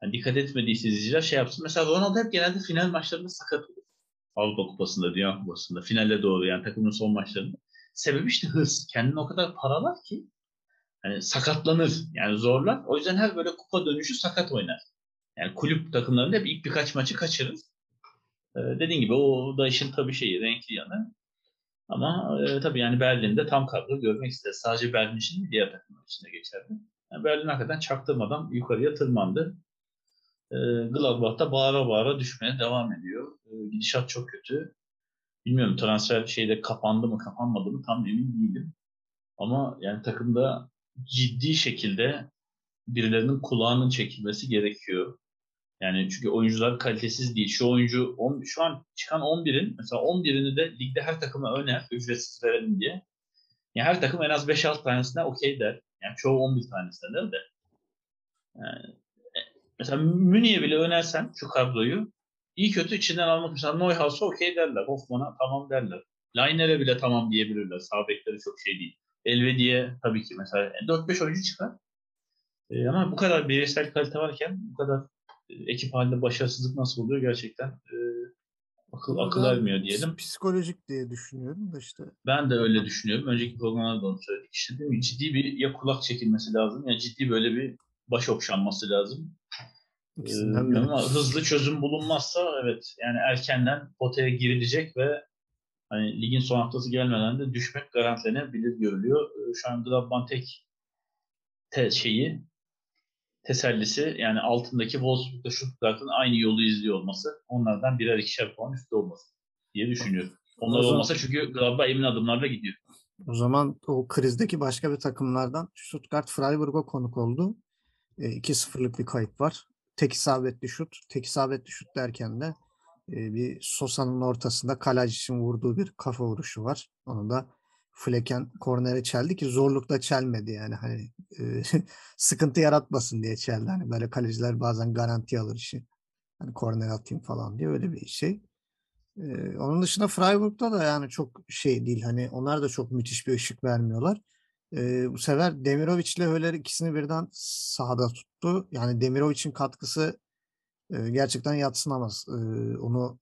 yani dikkat etmediyse izleyiciler şey yapsın. Mesela Ronaldo hep genelde final maçlarında sakat olur. Avrupa Kupası'nda, Dünya Kupası'nda, finale doğru yani takımın son maçlarında. Sebebi işte hırs. Kendine o kadar paralar ki hani sakatlanır. Yani zorlar. O yüzden her böyle kupa dönüşü sakat oynar. Yani kulüp takımlarında hep ilk birkaç maçı kaçırır. Ee, dediğin gibi o da işin tabii şeyi, renkli yanı. Ama e, tabii yani Berlin'de tam kadro görmek ister. Sadece Berlin için değil, diğer takımlar için de geçerli. Yani Berlin hakikaten çaktırmadan yukarıya tırmandı. E, Gladbach'ta bağıra bağıra düşmeye devam ediyor. E, gidişat çok kötü. Bilmiyorum transfer şeyde kapandı mı kapanmadı mı tam emin değilim. Ama yani takımda ciddi şekilde birilerinin kulağının çekilmesi gerekiyor. Yani çünkü oyuncular kalitesiz değil. Şu oyuncu on, şu an çıkan 11'in mesela 11'ini de ligde her takıma öner ücretsiz verelim diye. Yani her takım en az 5-6 tanesine okey der. Yani çoğu 11 tanesine der de. Yani, e, mesela Münih'e bile önersen şu kadroyu iyi kötü içinden almak mesela Neuhaus'a okey derler. Hoffman'a tamam derler. Liner'e bile tamam diyebilirler. Sağ bekleri çok şey değil. Elvedi'ye tabii ki mesela 4-5 oyuncu çıkar. E, ama bu kadar bireysel kalite varken bu kadar e, ekip halinde başarısızlık nasıl oluyor gerçekten e, akıl akıl Ben ermiyor diyelim. Psikolojik diye düşünüyorum da işte. Ben de öyle düşünüyorum. Önceki programlarda da onu söyledik. İşte değil mi? Ciddi bir ya kulak çekilmesi lazım ya ciddi böyle bir baş okşanması lazım. Ee, ama hızlı çözüm bulunmazsa evet yani erkenden potaya girilecek ve hani ligin son haftası gelmeden de düşmek garantilenebilir görülüyor. Ee, Şu an Gladbach'ın tek te şeyi tesellisi yani altındaki Wolfsburg'da Stuttgart'ın aynı yolu izliyor olması. Onlardan birer ikişer puan üstte olması diye düşünüyorum. Onlar zaman- olmasa çünkü Gladbach emin adımlarla gidiyor. O zaman o krizdeki başka bir takımlardan Stuttgart Freiburg'a konuk oldu. E, 2-0'lık bir kayıp var. Tek isabetli şut. Tek isabetli şut derken de e, bir Sosa'nın ortasında Kalajic'in vurduğu bir kafa vuruşu var. Onu da Fleken kornere çeldi ki zorlukla çelmedi yani hani e, sıkıntı yaratmasın diye çeldi. Hani böyle kaleciler bazen garanti alır işi. Hani korner atayım falan diye öyle bir şey. Ee, onun dışında Freiburg'da da yani çok şey değil. Hani onlar da çok müthiş bir ışık vermiyorlar. Ee, bu sefer Demirovic ile Höller ikisini birden sahada tuttu. Yani Demirovic'in katkısı e, gerçekten yatsınamaz. Ee, onu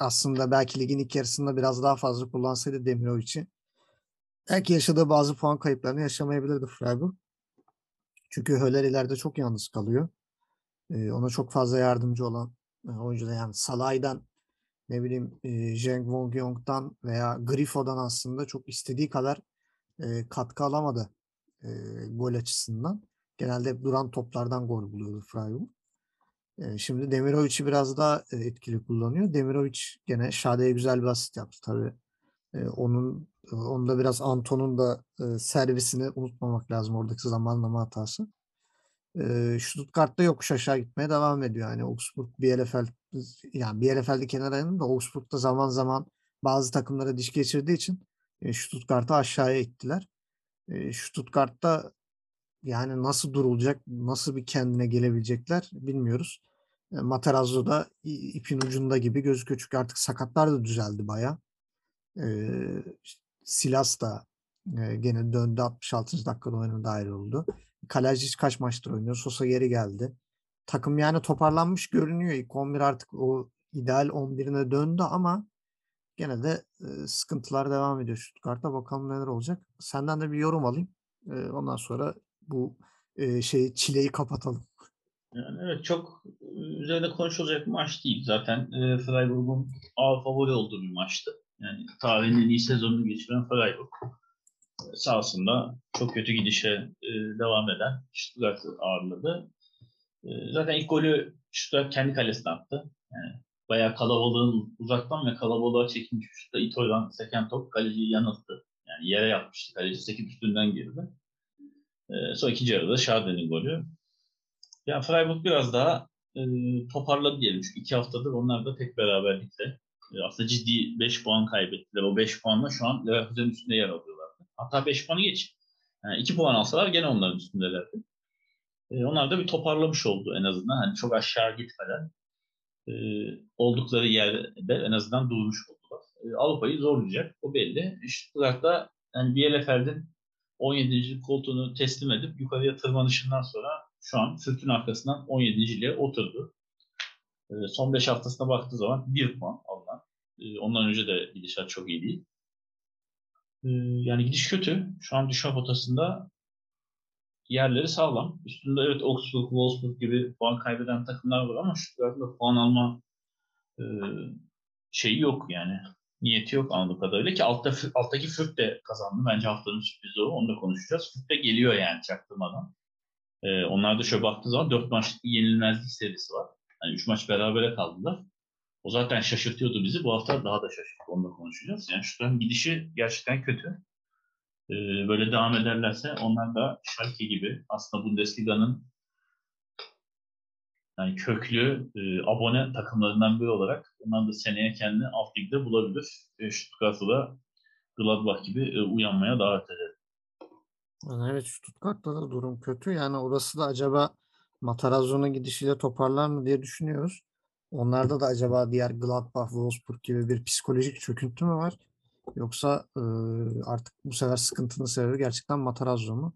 aslında belki ligin ilk yarısında biraz daha fazla kullansaydı Demirovic'i belki yaşadığı bazı puan kayıplarını yaşamayabilirdi Freiburg. Çünkü Höller ileride çok yalnız kalıyor. Ona çok fazla yardımcı olan e, oyuncu da yani Salah'dan ne bileyim e, Zheng Wongyong'dan veya Grifo'dan aslında çok istediği kadar e, katkı alamadı e, gol açısından. Genelde duran toplardan gol buluyordu Freiburg. Şimdi Demirovic'i biraz daha etkili kullanıyor. Demirovic gene Şade'ye güzel bir asist yaptı tabii. Onun onda biraz Anton'un da servisini unutmamak lazım oradaki zamanlama hatası. Stuttgart'ta yokuş aşağı gitmeye devam ediyor. Yani Augsburg, Bielefeld yani Bielefeld'i kenara da Augsburg'da zaman zaman bazı takımlara diş geçirdiği için Stuttgart'ı aşağıya ittiler. Stuttgart'ta yani nasıl durulacak, nasıl bir kendine gelebilecekler bilmiyoruz. E, Materazzo da ipin ucunda gibi gözüküyor. Çünkü artık sakatlar da düzeldi baya. E, Silas da e, gene döndü 66. dakikada oyuna dahil oldu. Kalecic kaç maçtır oynuyor. Sosa geri geldi. Takım yani toparlanmış görünüyor. İlk 11 artık o ideal 11'ine döndü ama gene de e, sıkıntılar devam ediyor Stuttgart'ta. Bakalım neler olacak. Senden de bir yorum alayım. E, ondan sonra bu e, şey çileyi kapatalım. Yani evet çok üzerinde konuşulacak bir maç değil. Zaten e, Freiburg'un ağır favori olduğu bir maçtı. Yani tarihin en iyi sezonunu geçiren Freiburg sahasında çok kötü gidişe e, devam eden Stuttgart'ı ağırladı. E, zaten ilk golü Stuttgart kendi kalesine attı. Yani bayağı kalabalığın uzaktan ve kalabalığa çekilmiş şutta Ito'dan seken top kaleciyi yanılttı. Yani yere yapmıştı. Kaleci sekip üstünden girdi. E, sonra ikinci yarıda Şarden'in golü. Yani Freiburg biraz daha e, toparladı diyelim. Çünkü iki haftadır onlar da tek beraberlikle e, aslında ciddi 5 puan kaybettiler. O 5 puanla şu an Leverkusen'in üstünde yer alıyorlar. Hatta 5 puanı geç. Yani 2 puan alsalar gene onların üstündelerdi. E, onlar da bir toparlamış oldu en azından. Hani çok aşağı gitmeden e, oldukları yerde en azından durmuş oldular. E, Avrupa'yı zorlayacak. O belli. Stuttgart'ta yani Bielefeld'in 17. koltuğunu teslim edip yukarıya tırmanışından sonra şu an sırtın arkasından 17. ile oturdu. E, son 5 haftasına baktığı zaman 1 puan alınan. E, ondan önce de gidişat çok iyi değil. E, yani gidiş kötü. Şu an düşme potasında yerleri sağlam. Üstünde evet Augsburg, Wolfsburg gibi puan kaybeden takımlar var ama Stuttgart'ın puan alma e, şeyi yok yani. Niyeti yok anladığım kadarıyla ki altta, alttaki Fürk de kazandı. Bence haftanın sürprizi o. Onu da konuşacağız. Fürk de geliyor yani çaktırmadan. E, onlar da şöyle baktığı zaman 4 maçlık bir yenilmezlik serisi var. Yani 3 maç berabere kaldılar. O zaten şaşırtıyordu bizi. Bu hafta daha da şaşırttı. Onu da konuşacağız. Yani şu gidişi gerçekten kötü. Ee, böyle devam ederlerse onlar da Schalke gibi aslında Bundesliga'nın yani köklü e, abone takımlarından biri olarak onlar da seneye kendini alt ligde bulabilir. E, Stuttgart'ı da Gladbach gibi e, uyanmaya davet eder. Evet Stuttgart'ta da durum kötü. Yani orası da acaba Matarazzo'nun gidişiyle toparlar mı diye düşünüyoruz. Onlarda da acaba diğer Gladbach, Wolfsburg gibi bir psikolojik çöküntü mü var? Yoksa e, artık bu sefer sıkıntının sebebi gerçekten Matarazzo mu?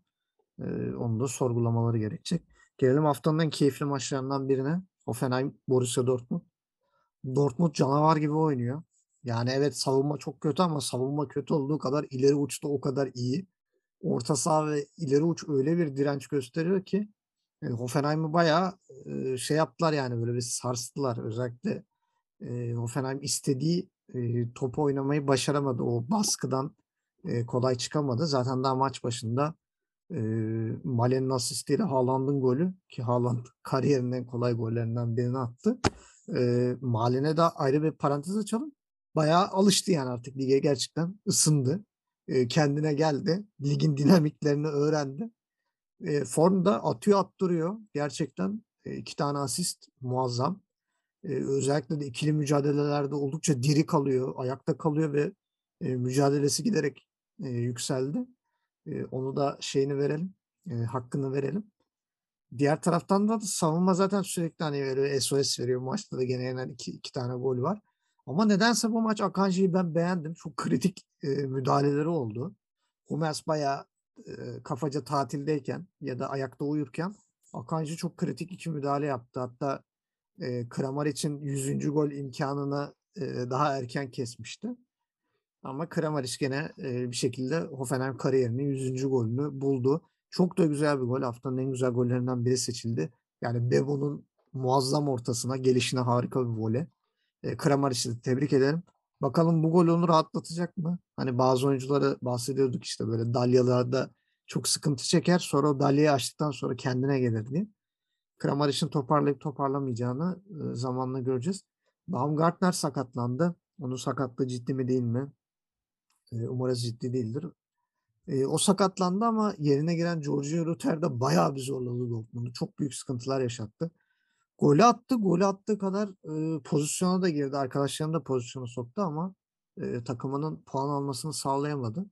E, onu da sorgulamaları gerekecek. Gelelim haftanın en keyifli maçlarından birine. Hoffenheim, Borussia Dortmund. Dortmund canavar gibi oynuyor. Yani evet savunma çok kötü ama savunma kötü olduğu kadar ileri uçta o kadar iyi. Orta saha ve ileri uç öyle bir direnç gösteriyor ki e, Hoffenheim'ı bayağı e, şey yaptılar yani böyle bir sarstılar. Özellikle e, Hoffenheim istediği e, top oynamayı başaramadı. O baskıdan e, kolay çıkamadı. Zaten daha maç başında e, Malen'in asistiyle Haaland'ın golü ki Haaland kariyerinin en kolay gollerinden birini attı. E, Malen'e de ayrı bir parantez açalım. Bayağı alıştı yani artık lige gerçekten ısındı. E, kendine geldi. Ligin dinamiklerini öğrendi. E, formda atıyor attırıyor. Gerçekten e, iki tane asist muazzam. E, özellikle de ikili mücadelelerde oldukça diri kalıyor, ayakta kalıyor ve e, mücadelesi giderek e, yükseldi. E, onu da şeyini verelim, e, hakkını verelim. Diğer taraftan da savunma zaten sürekli hani veriyor, SOS veriyor. Maçta da gene yenen iki, iki tane gol var. Ama nedense bu maç Akanji'yi ben beğendim. Çok kritik e, müdahaleleri oldu. Hummels bayağı e, kafaca tatildeyken ya da ayakta uyurken Akanji çok kritik iki müdahale yaptı. Hatta e, Kramaric'in 100. gol imkanını e, daha erken kesmişti. Ama Kramaric gene e, bir şekilde Hoffenheim kariyerinin 100. golünü buldu. Çok da güzel bir gol. Haftanın en güzel gollerinden biri seçildi. Yani Bebo'nun muazzam ortasına, gelişine harika bir voley. E, Kramaric'i de tebrik ederim. Bakalım bu gol onu rahatlatacak mı? Hani bazı oyuncuları bahsediyorduk işte böyle dalyalarda çok sıkıntı çeker. Sonra o dalyayı açtıktan sonra kendine gelir diye. Kramaric'in toparlayıp toparlamayacağını e, zamanla göreceğiz. Baumgartner sakatlandı. Onun sakatlığı ciddi mi değil mi? E, umarız ciddi değildir. E, o sakatlandı ama yerine giren Giorgio Rutter de bayağı bir zorladı Dortmund'u. Çok büyük sıkıntılar yaşattı. Golü attı. Golü attığı kadar e, pozisyona da girdi. Arkadaşlarını da pozisyona soktu ama e, takımının puan almasını sağlayamadı.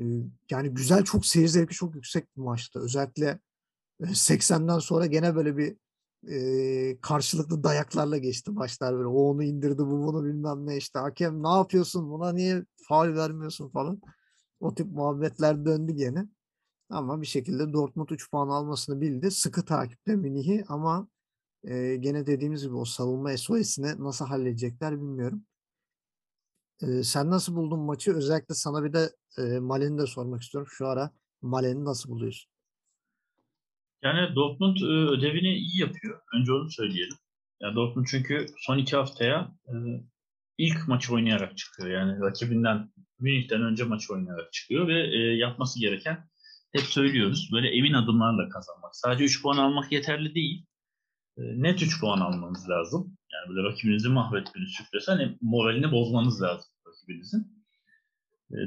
E, yani güzel, çok seyir zevki çok yüksek bir maçtı. Özellikle 80'den sonra gene böyle bir e, karşılıklı dayaklarla geçti maçlar böyle. O onu indirdi, bu bunu bilmem ne işte. Hakem ne yapıyorsun? Buna niye faul vermiyorsun falan. O tip muhabbetler döndü gene. Ama bir şekilde Dortmund 3 puan almasını bildi. Sıkı takiple Münih'i ama e, gene dediğimiz gibi o savunma SOS'ini nasıl halledecekler bilmiyorum. E, sen nasıl buldun maçı? Özellikle sana bir de e, Malen'i de sormak istiyorum. Şu ara Malen'i nasıl buluyorsun? Yani Dortmund e, ödevini iyi yapıyor. Önce onu söyleyelim. Yani Dortmund çünkü son iki haftaya e, ilk maçı oynayarak çıkıyor. Yani rakibinden Münih'ten önce maç oynayarak çıkıyor ve e, yapması gereken hep söylüyoruz böyle emin adımlarla kazanmak. Sadece 3 puan almak yeterli değil. Net 3 puan almanız lazım. Yani böyle rakibinizi mahvetmeniz sürpriz. Hani moralini bozmanız lazım rakibinizin.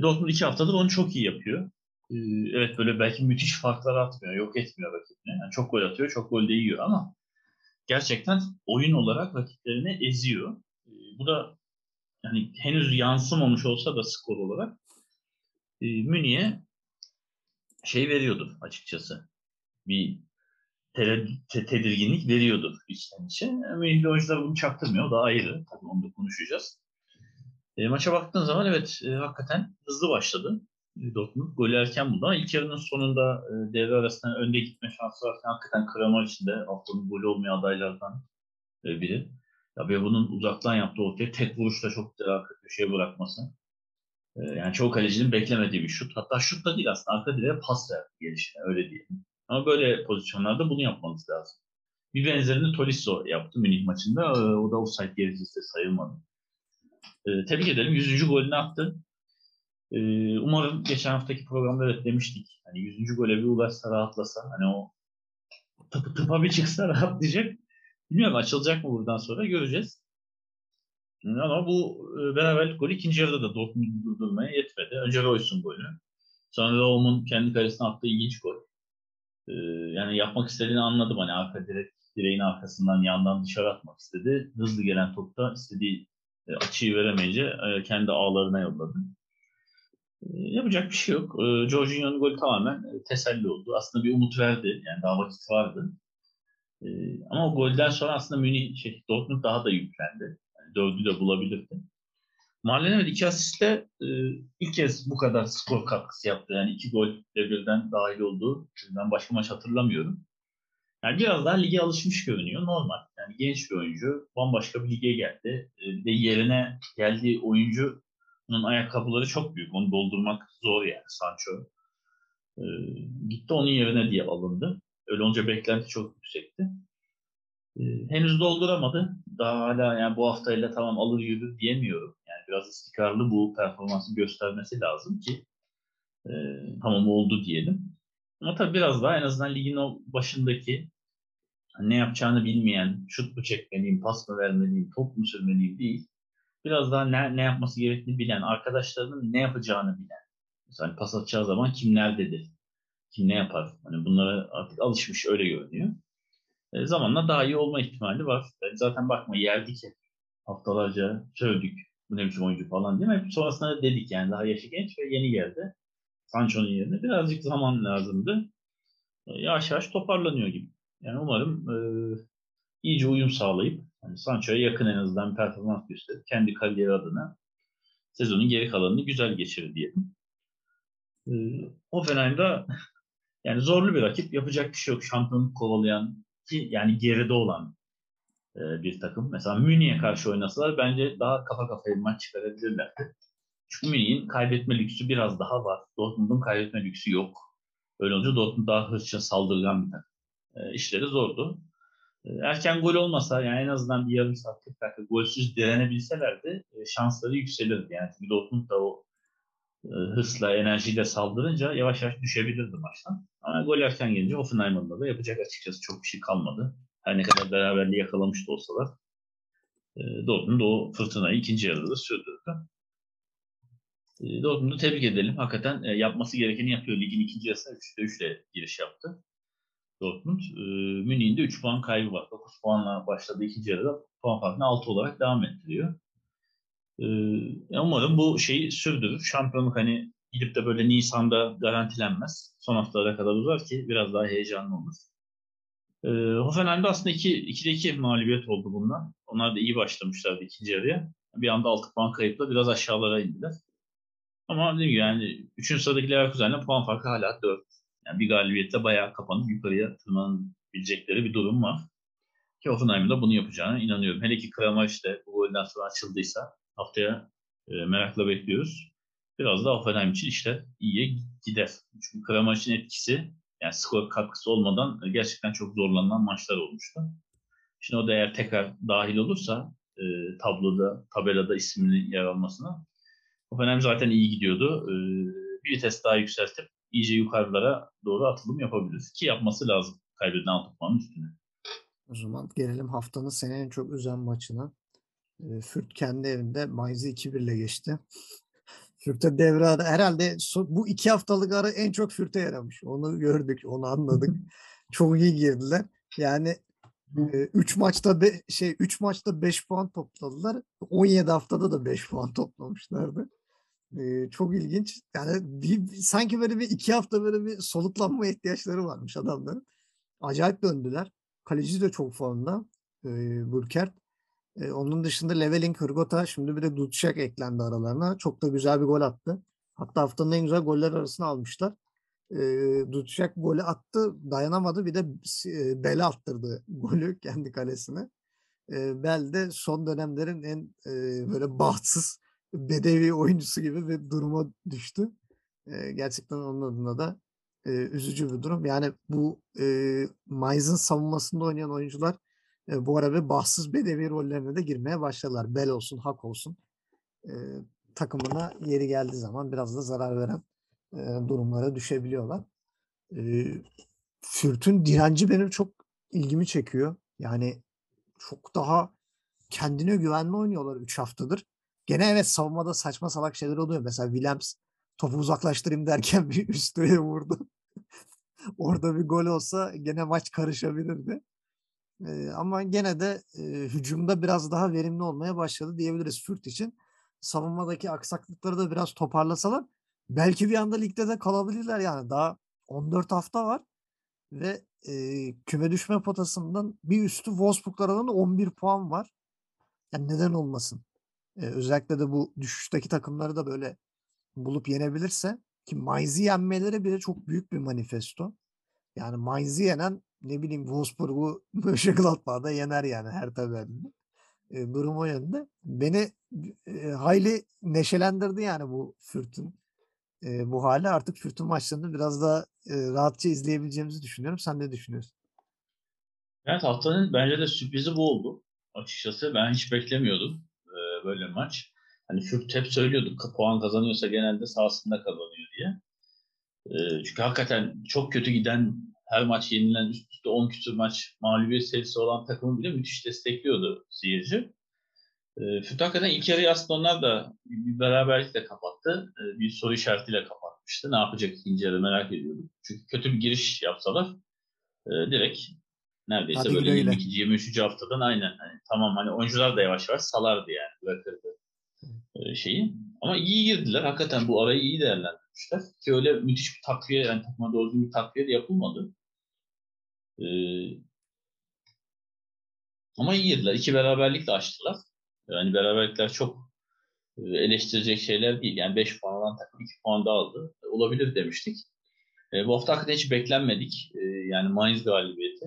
Dortmund 2 haftadır onu çok iyi yapıyor. E, evet böyle belki müthiş farklar atmıyor, yok etmiyor rakibini. Yani çok gol atıyor, çok gol de yiyor ama gerçekten oyun olarak rakiplerini eziyor. E, bu da yani henüz yansımamış olsa da skor olarak e, Münih'e şey veriyordur açıkçası. Bir tedirginlik veriyordur içten içe. Münihli oyuncular bunu çaktırmıyor. O da ayrı. Tabii onu da konuşacağız. E, maça baktığın zaman evet e, hakikaten hızlı başladı. E, Dortmund golü erken buldu ama ilk yarının sonunda e, devre arasında önde gitme şansı varken hakikaten Kramer için de haftanın golü olmayan adaylardan e, biri. Ya ve bunun uzaktan yaptığı ortaya tek vuruşta çok güzel arka köşeye bırakması. Yani çoğu kalecinin beklemediği bir şut. Hatta şut da değil aslında arka direğe pas verdi gelişine öyle diyelim. Ama böyle pozisyonlarda bunu yapmanız lazım. Bir benzerini Tolisso yaptı Münih maçında. O da offside gerekçesi sayılmadı. Ee, tebrik edelim. 100. golünü attı. Ee, umarım geçen haftaki programda evet demiştik. Hani 100. gole bir ulaşsa rahatlasa hani o tıp, tıpa bir çıksa rahatlayacak. Bilmiyorum açılacak mı buradan sonra göreceğiz. Ama bu e, beraberlik golü ikinci yarıda da Dortmund'u durdurmaya yetmedi. Önce Royce'un golü. Sonra Raum'un kendi kalesine attığı ilginç gol. Ee, yani yapmak istediğini anladım. Hani arka direk, direğin arkasından yandan dışarı atmak istedi. Hızlı gelen topta istediği e, açıyı veremeyince e, kendi ağlarına yolladı. Ee, yapacak bir şey yok. Ee, Jorginho'nun golü tamamen teselli oldu. Aslında bir umut verdi. Yani daha vakit vardı. Ee, ama o golden sonra aslında Münih, şey, Dortmund daha da yüklendi. Yani dördü de bulabilirdi. Marlenemed iki asistle e, ilk kez bu kadar skor katkısı yaptı. Yani iki gol birden dahil oldu. Ben başka maç hatırlamıyorum. Yani biraz daha lige alışmış görünüyor. Normal. Yani genç bir oyuncu. Bambaşka bir lige geldi. E, bir de yerine geldiği oyuncunun ayakkabıları çok büyük. Onu doldurmak zor yani Sancho. E, gitti onun yerine diye alındı. Öyle olunca beklenti çok yüksekti. Ee, henüz dolduramadı. Daha hala yani bu haftayla tamam alır yürür diyemiyorum. Yani biraz istikrarlı bu performansı göstermesi lazım ki e, tamam oldu diyelim. Ama tabii biraz daha en azından ligin o başındaki ne yapacağını bilmeyen, şut mu çekmeliyim, pas mı vermeliyim, top mu sürmeliyim değil. Biraz daha ne, ne yapması gerektiğini bilen, arkadaşlarının ne yapacağını bilen. Mesela pas atacağı zaman kim nerededir, kim ne yapar. Hani bunlara artık alışmış öyle görünüyor. E, zamanla daha iyi olma ihtimali var. E, zaten bakma yerdik hep. Haftalarca sövdük. bu ne biçim oyuncu falan değil mi? Sonrasında da dedik yani daha yaşı genç ve yeni geldi. Sancho'nun yerine birazcık zaman lazımdı. Yavaş yavaş toparlanıyor gibi. Yani umarım e, iyice uyum sağlayıp yani Sancho'ya yakın en azından performans gösterip kendi kariyeri adına sezonun geri kalanını güzel geçirir diyelim. E, Hoffenheim'da yani zorlu bir rakip. Yapacak bir şey yok. Şampiyonluk kovalayan ki yani geride olan e, bir takım. Mesela Münih'e karşı oynasalar bence daha kafa kafaya maç çıkarabilirlerdi. Çünkü Münih'in kaybetme lüksü biraz daha var. Dortmund'un kaybetme lüksü yok. Öyle olunca Dortmund daha hırslı saldırgan bir takım. E, işleri zordu. Erken gol olmasa yani en azından bir yarım saat 40 dakika golsüz direnebilselerdi e, şansları yükselirdi. Yani çünkü Dortmund da o e, hırsla, enerjiyle saldırınca yavaş yavaş düşebilirdi maçtan. Ama gol erken gelince Hoffenheim'ın da yapacak açıkçası çok bir şey kalmadı. Her ne kadar beraberliği yakalamış da olsalar e, Dortmund o fırtınayı ikinci yarıda da sürdürdü. Dortmund'u tebrik edelim. Hakikaten yapması gerekeni yapıyor. Ligin ikinci yarısına 3'te 3 ile giriş yaptı. Dortmund. E, Münih'in de 3 puan kaybı var. 9 puanla başladı ikinci yarıda. Puan farkını 6 olarak devam ettiriyor. E, umarım bu şeyi sürdürür. Şampiyonluk hani gidip de böyle Nisan'da garantilenmez. Son haftalara kadar uzar ki biraz daha heyecanlı olur. E, Hoffenheim'de aslında 2, 2'de 2 mağlubiyet oldu bundan. Onlar da iyi başlamışlardı ikinci yarıya. Bir anda 6 puan kayıpla biraz aşağılara indiler. Ama dediğim gibi yani 3. sıradaki Leverkusen'le puan farkı hala 4. Yani bir galibiyetle bayağı kapanıp yukarıya tırmanabilecekleri bir durum var. Ki Hoffenheim'in de bunu yapacağına inanıyorum. Hele ki Kramaric de bu golden sonra açıldıysa haftaya e, merakla bekliyoruz. Biraz da Hoffenheim için işte iyiye gider. Çünkü Kramaric'in etkisi yani skor katkısı olmadan gerçekten çok zorlanan maçlar olmuştu. Şimdi o da eğer tekrar dahil olursa e, tabloda, tabelada isminin yer almasına Hoffenheim zaten iyi gidiyordu. E, bir vites daha yükseltip iyice yukarılara doğru atılım yapabilir. Ki yapması lazım kaybedilen 6 puanın üstüne. O zaman gelelim haftanın seni en çok üzen maçına. E, Fürt kendi evinde Mainz'i 2-1 ile geçti. Fürt'e devre ara herhalde bu iki haftalık ara en çok Fürt'e yaramış. Onu gördük, onu anladık. çok iyi girdiler. Yani 3 maçta be, şey 3 maçta 5 puan topladılar. 17 haftada da 5 puan toplamışlardı. Ee, çok ilginç. Yani bir, sanki böyle bir iki hafta böyle bir soluklanma ihtiyaçları varmış adamların. Acayip döndüler. Kaleci de çok formda. Ee, Burkert. Ee, onun dışında Leveling, Hırgota şimdi bir de Dutschek eklendi aralarına. Çok da güzel bir gol attı. Hatta haftanın en güzel goller arasına almışlar. E, Dutschek golü attı. Dayanamadı. Bir de e, Bel attırdı golü kendi kalesine. E, Bel de son dönemlerin en e, böyle bahtsız bedevi oyuncusu gibi bir duruma düştü. E, gerçekten onun adına da e, üzücü bir durum. Yani bu e, Mainz'ın savunmasında oynayan oyuncular e, bu ara bir bahtsız bedevi rollerine de girmeye başladılar. Bel olsun, hak olsun. E, takımına yeri geldiği zaman biraz da zarar veren e, durumlara düşebiliyorlar. E, Fürt'ün direnci benim çok ilgimi çekiyor. Yani çok daha kendine güvenli oynuyorlar 3 haftadır. Gene evet savunmada saçma salak şeyler oluyor. Mesela Williams topu uzaklaştırayım derken bir üstüne vurdu. Orada bir gol olsa gene maç karışabilirdi. Ee, ama gene de e, hücumda biraz daha verimli olmaya başladı diyebiliriz Fürt için. Savunmadaki aksaklıkları da biraz toparlasalar belki bir anda ligde de kalabilirler yani. Daha 14 hafta var ve e, küme düşme potasından bir üstü Wolfsburg'lardan da 11 puan var. Yani neden olmasın? Ee, özellikle de bu düşüşteki takımları da böyle bulup yenebilirse ki Mainz'i yenmeleri bile çok büyük bir manifesto. Yani Mainz'i yenen ne bileyim Wolfsburg'u Mönchengladbach'da yener yani her tabelinde. E, durum o yönde. Beni e, hayli neşelendirdi yani bu Fürt'ün e, bu hali. Artık Fürt'ün maçlarını biraz daha e, rahatça izleyebileceğimizi düşünüyorum. Sen ne düşünüyorsun? Evet haftanın bence de sürprizi bu oldu. Açıkçası ben hiç beklemiyordum böyle maç. Hani Fürt hep söylüyorduk puan kazanıyorsa genelde sahasında kazanıyor diye. E, çünkü hakikaten çok kötü giden her maç yenilen üst üste 10 küsur maç mağlubiyet serisi olan takımı bile müthiş destekliyordu seyirci. E, Fürt hakikaten ilk yarıyı aslında onlar da bir beraberlikle kapattı. E, bir soru işaretiyle kapatmıştı. Ne yapacak ikinci yarı merak ediyordum. Çünkü kötü bir giriş yapsalar e, direkt neredeyse Hadi böyle 22. 23. haftadan aynen hani tamam hani oyuncular da yavaş yavaş salardı yani bırakırdı. e, şeyi. Ama iyi girdiler. Hakikaten bu arayı iyi değerlendirmişler. Ki öyle müthiş bir takviye, yani takıma doğru bir takviye de yapılmadı. Ee, ama iyi girdiler. İki beraberlikle açtılar. Yani beraberlikler çok e, eleştirecek şeyler değil. Yani 5 puan alan takım 2 puan da aldı. Olabilir demiştik. E, bu hafta hakikaten hiç beklenmedik. E, yani Mainz galibiyeti.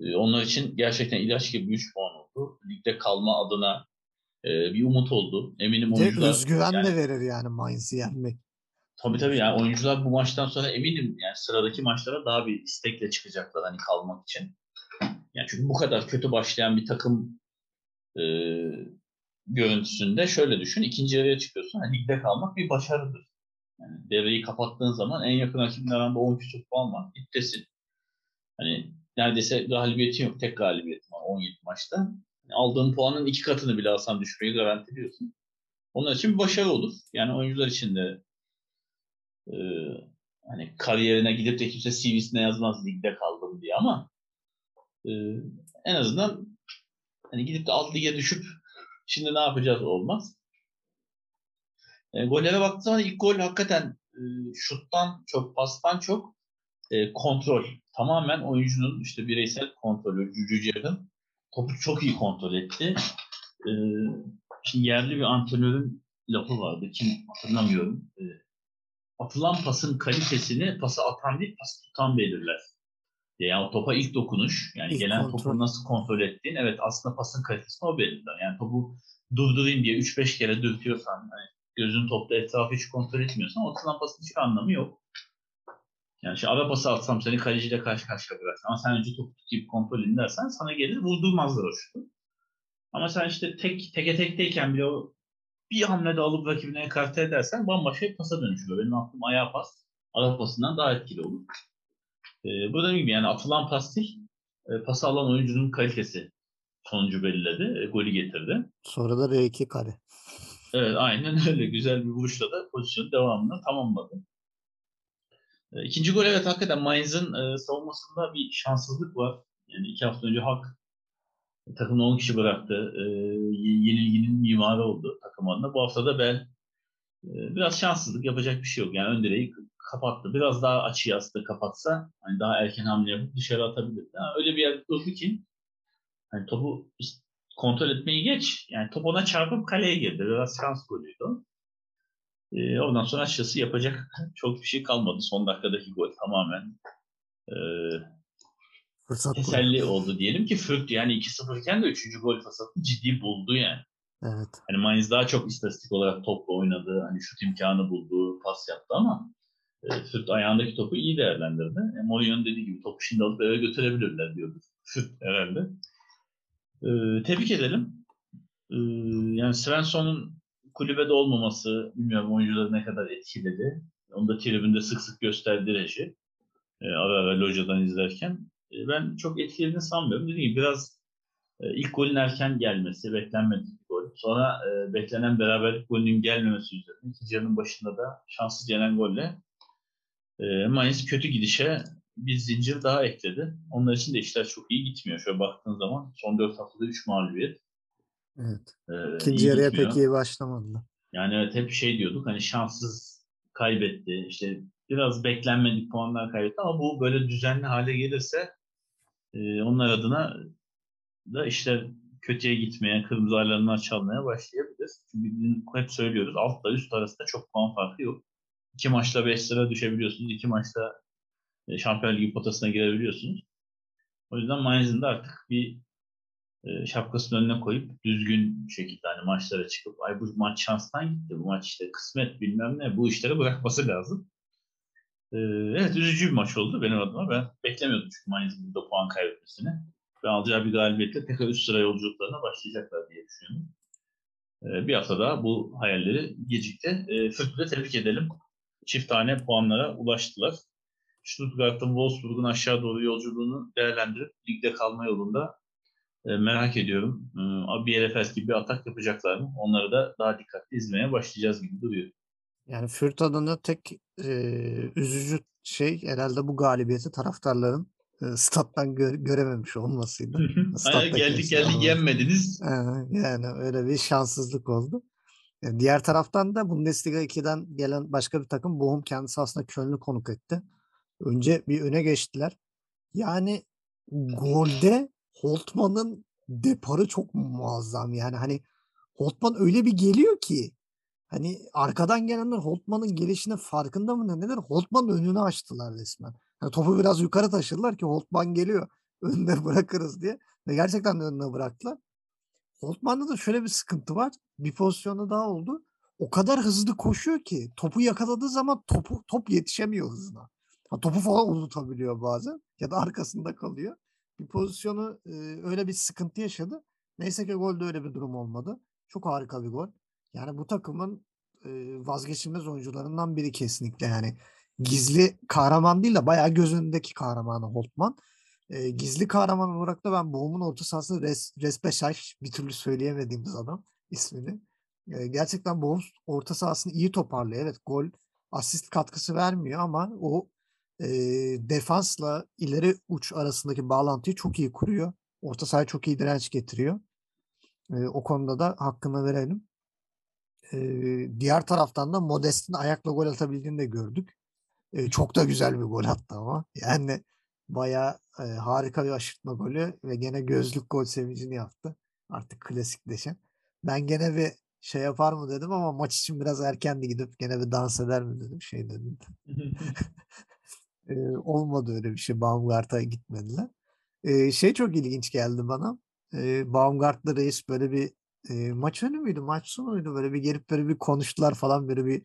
E, onlar için gerçekten ilaç gibi 3 puan oldu. Ligde kalma adına e, bir umut oldu. Eminim oyuncular... özgüven yani, de verir yani Mainz'i yenmek. Tabii tabii yani oyuncular bu maçtan sonra eminim yani sıradaki maçlara daha bir istekle çıkacaklar hani kalmak için. Yani çünkü bu kadar kötü başlayan bir takım e, görüntüsünde şöyle düşün. ikinci yarıya çıkıyorsun. Hani ligde kalmak bir başarıdır. Yani devreyi kapattığın zaman en yakın rakibin arasında 10 küsur puan var. İptesin. Hani neredeyse galibiyetin yok. Tek galibiyetin var 17 maçta. Yani aldığın puanın iki katını bile alsan düşmeyi garantiliyorsun. Onlar için bir başarı olur. Yani oyuncular için de e, hani kariyerine gidip de kimse CV'sine yazmaz ligde kaldım diye ama e, en azından hani gidip de alt lige düşüp şimdi ne yapacağız olmaz. E, gollere baktığım zaman ilk gol hakikaten e, şuttan çok, pastan çok e, kontrol. Tamamen oyuncunun işte bireysel kontrolü. Cücücer'in topu çok iyi kontrol etti. E, şimdi yerli bir antrenörün lafı vardı. Kim hatırlamıyorum. E, atılan pasın kalitesini pası atan değil, pası tutan belirler. Yani topa ilk dokunuş, yani İlk gelen kontrol. topu nasıl kontrol ettiğin, evet aslında pasın kalitesini o belirler. Yani topu durdurayım diye 3-5 kere dürtüyorsan, hani gözün topta etrafı hiç kontrol etmiyorsan o atılan pasın hiçbir anlamı yok. Yani şu ara pası atsam seni kaleciyle karşı karşıya bıraksam ama sen önce topu tutayım kontrol dersen sana gelir vurdurmazlar o şutu. Ama sen işte tek teke tekteyken bile o bir hamlede alıp rakibine ekarte edersen bambaşka bir pasa dönüşüyor. Benim aklım ayağa pas, ara pasından daha etkili olur. Ee, bu dediğim gibi yani atılan pas değil, e, pası alan oyuncunun kalitesi sonucu belirledi, e, golü getirdi. Sonra da R2 kare. Evet aynen öyle. Güzel bir vuruşla da pozisyonun devamını tamamladı. E, İkinci gol evet hakikaten Mainz'ın e, savunmasında bir şanssızlık var. Yani iki hafta önce Hak takımda 10 kişi bıraktı. E, yenilginin mimarı oldu takım adına. Bu hafta da Bel e, biraz şanssızlık yapacak bir şey yok. Yani ön k- kapattı. Biraz daha açıyı aslında kapatsa hani daha erken hamle yapıp dışarı atabilirdi. Ha, öyle bir yer durdu ki hani topu kontrol etmeyi geç. Yani top ona çarpıp kaleye girdi. Biraz şans golüydü Ee, ondan sonra açıkçası yapacak çok bir şey kalmadı. Son dakikadaki gol tamamen e, Fırsat teselli oldu diyelim ki Fürth yani 2-0 iken de 3. gol fırsatını ciddi buldu yani. Evet. Hani Mainz daha çok istatistik olarak topla oynadı. Hani şut imkanı buldu, pas yaptı ama e, Fürth ayağındaki topu iyi değerlendirdi. E, Mourinho'nun dediği gibi topu şimdi alıp eve götürebilirler diyordu. Fürth herhalde. E, tebrik edelim. E, yani Svensson'un kulübede olmaması bilmiyorum oyuncuları ne kadar etkiledi. Onu da tribünde sık sık gösterdi reji. E, ara ara locadan izlerken. E, ben çok etkilediğini sanmıyorum. Dediğim gibi biraz e, ilk golün erken gelmesi, beklenmedik bir gol. Sonra e, beklenen beraberlik golünün gelmemesi üzerine ikinci başında da şanssız gelen golle e, Mainz kötü gidişe bir zincir daha ekledi. Onlar için de işler çok iyi gitmiyor. Şöyle baktığın zaman son 4 haftada 3 mağlubiyet. Evet. E, İkinci yarıya gitmiyor. pek iyi başlamadılar. Yani evet hep şey diyorduk hani şanssız kaybetti. İşte biraz beklenmedik puanlar kaybetti ama bu böyle düzenli hale gelirse e, onlar adına da işler kötüye gitmeye, kırmızı alarmlar çalmaya başlayabilir. Çünkü hep söylüyoruz altla üst arasında çok puan farkı yok. İki maçta 5 sıra düşebiliyorsunuz. iki maçta e, Şampiyonlar Ligi potasına girebiliyorsunuz. O yüzden Mainz'in de artık bir şapkasının önüne koyup düzgün şekilde hani maçlara çıkıp ay bu maç şanstan gitti, bu maç işte kısmet bilmem ne bu işleri bırakması lazım. E, evet üzücü bir maç oldu benim adıma. Ben beklemiyordum çünkü Mainz'in burada puan kaybetmesini. Ve alacağı bir galibiyetle tekrar üst sıra yolculuklarına başlayacaklar diye düşünüyorum. E, bir hafta daha bu hayalleri gecikti. E, Fürth'ü tebrik edelim. Çift tane puanlara ulaştılar. Stuttgart'ın Wolfsburg'un aşağı doğru yolculuğunu değerlendirip ligde kalma yolunda e, merak ediyorum. E, bir RFS gibi bir atak yapacaklar mı? Onları da daha dikkatli izlemeye başlayacağız gibi duruyor. Yani Fürth adına tek e, üzücü şey herhalde bu galibiyeti taraftarların e, stat'tan gö- görememiş olmasıydı. Aynen, geldik geldik yenmediniz. Yani öyle bir şanssızlık oldu. Yani diğer taraftan da Bundesliga 2'den gelen başka bir takım Bochum kendisi aslında Köln'ü konuk etti. Önce bir öne geçtiler. Yani golde Holtman'ın deparı çok muazzam. Yani hani Holtman öyle bir geliyor ki hani arkadan gelenler Holtman'ın gelişine farkında mı ne neler? Holtman'ın önünü açtılar resmen. Yani topu biraz yukarı taşıdılar ki Holtman geliyor. Önüne bırakırız diye. Ve gerçekten de önüne bıraktılar. Holtman'da da şöyle bir sıkıntı var. Bir pozisyonu daha oldu. O kadar hızlı koşuyor ki topu yakaladığı zaman topu top yetişemiyor hızına. Ha, topu falan unutabiliyor bazen ya da arkasında kalıyor. Bir pozisyonu öyle bir sıkıntı yaşadı. Neyse ki golde öyle bir durum olmadı. Çok harika bir gol. Yani bu takımın vazgeçilmez oyuncularından biri kesinlikle yani. Gizli kahraman değil de bayağı göz önündeki kahramanı Holtman. Gizli kahraman olarak da ben Boğum'un orta sahası Res, Respeşaj bir türlü söyleyemediğimiz adam ismini. Gerçekten Boğum orta sahasını iyi toparlıyor. Evet gol asist katkısı vermiyor ama o e, defansla ileri uç arasındaki bağlantıyı çok iyi kuruyor. Orta sahaya çok iyi direnç getiriyor. E, o konuda da hakkını verelim. E, diğer taraftan da Modest'in ayakla gol atabildiğini de gördük. E, çok da güzel bir gol attı ama. Yani bayağı e, harika bir aşırtma golü ve gene gözlük gol sevincini yaptı. Artık klasikleşen. Ben gene bir şey yapar mı dedim ama maç için biraz erkendi gidip gene bir dans eder mi dedim. Şey dedim. e, olmadı öyle bir şey. Baumgart'a gitmediler. E, şey çok ilginç geldi bana. E, Baumgart'la reis böyle bir e, maç önü müydü? Maç sonu muydu? Böyle bir gelip böyle bir konuştular falan böyle bir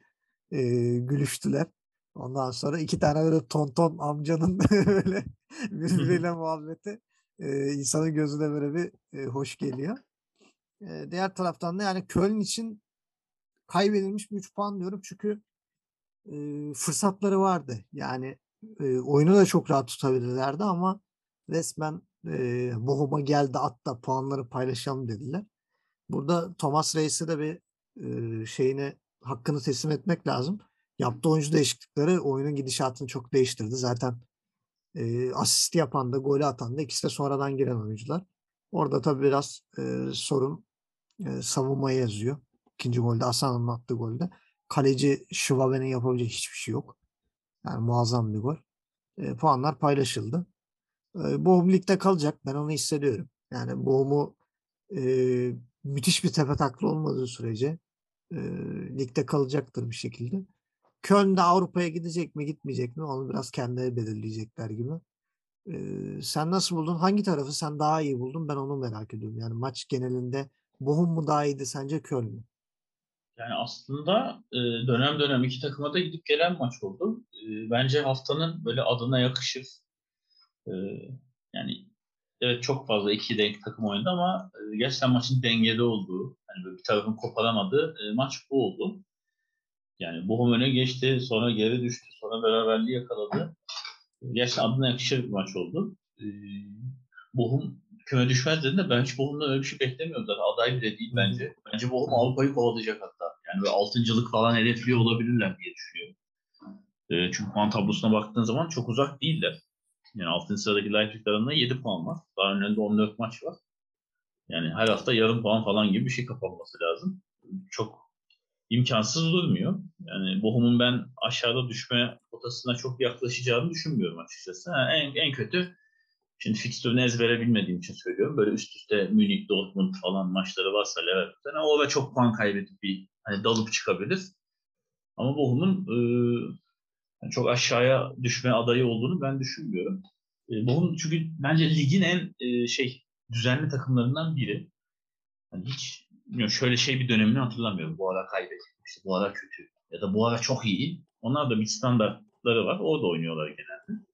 e, gülüştüler. Ondan sonra iki tane böyle tonton amcanın böyle birbiriyle muhabbeti e, insanın gözüne böyle bir e, hoş geliyor. E, diğer taraftan da yani Köln için kaybedilmiş bir 3 puan diyorum çünkü e, fırsatları vardı. Yani e, oyunu da çok rahat tutabilirlerdi ama resmen e, Bohum'a geldi atta puanları paylaşalım dediler. Burada Thomas Reis'e de bir e, şeyini hakkını teslim etmek lazım. Yaptığı oyuncu değişiklikleri oyunun gidişatını çok değiştirdi. Zaten e, asist yapan da golü atan da ikisi de sonradan giren oyuncular. Orada tabii biraz e, sorun e, savunmaya yazıyor. İkinci golde Asan'ın attığı golde. Kaleci Şivabe'nin yapabileceği hiçbir şey yok. Yani muazzam bir gol. E, puanlar paylaşıldı. E, Boğum ligde kalacak. Ben onu hissediyorum. Yani Boğum'u e, müthiş bir tepe taklı olmadığı sürece e, ligde kalacaktır bir şekilde. Köln de Avrupa'ya gidecek mi gitmeyecek mi onu biraz kendileri belirleyecekler gibi. Ee, sen nasıl buldun? Hangi tarafı sen daha iyi buldun? Ben onu merak ediyorum. Yani maç genelinde Bochum mu daha iyiydi sence Köln mü? Yani aslında e, dönem dönem iki takıma da gidip gelen maç oldu. E, bence haftanın böyle adına yakışır. E, yani evet çok fazla iki denk takım oynadı ama gerçekten maçın dengeli olduğu, hani böyle bir tarafın koparamadığı maç bu oldu. Yani Bochum öne geçti, sonra geri düştü, sonra beraberliği yakaladı. Gerçekten adına yakışır bir maç oldu. Ee, Bochum küme düşmez dediğinde ben hiç Bochum'dan öyle bir şey beklemiyordum. Zaten aday bile değil bence. Bence Bochum Avrupa'yı kovalayacak hatta. Yani böyle altıncılık falan hedefliyor olabilirler diye düşünüyorum. Ee, çünkü puan tablosuna baktığın zaman çok uzak değiller. Yani 6. sıradaki Leipzig arasında 7 puan var. Daha önlerinde 14 maç var. Yani her hafta yarım puan falan gibi bir şey kapanması lazım. Çok imkansız durmuyor. Yani Bochum'un ben aşağıda düşme potasına çok yaklaşacağını düşünmüyorum açıkçası. Yani en, en kötü şimdi fikstürünü ezbere bilmediğim için söylüyorum. Böyle üst üste Münih, Dortmund falan maçları varsa Leverkusen o da çok puan kaybedip bir hani dalıp çıkabilir. Ama Bochum'un e, yani çok aşağıya düşme adayı olduğunu ben düşünmüyorum. E, Bochum çünkü bence ligin en e, şey düzenli takımlarından biri. Yani hiç bilmiyorum, şöyle şey bir dönemini hatırlamıyorum. Bu ara kaybettik, işte bu ara kötü ya da bu ara çok iyi. Onlar da bir standartları var. Orada oynuyorlar genelde.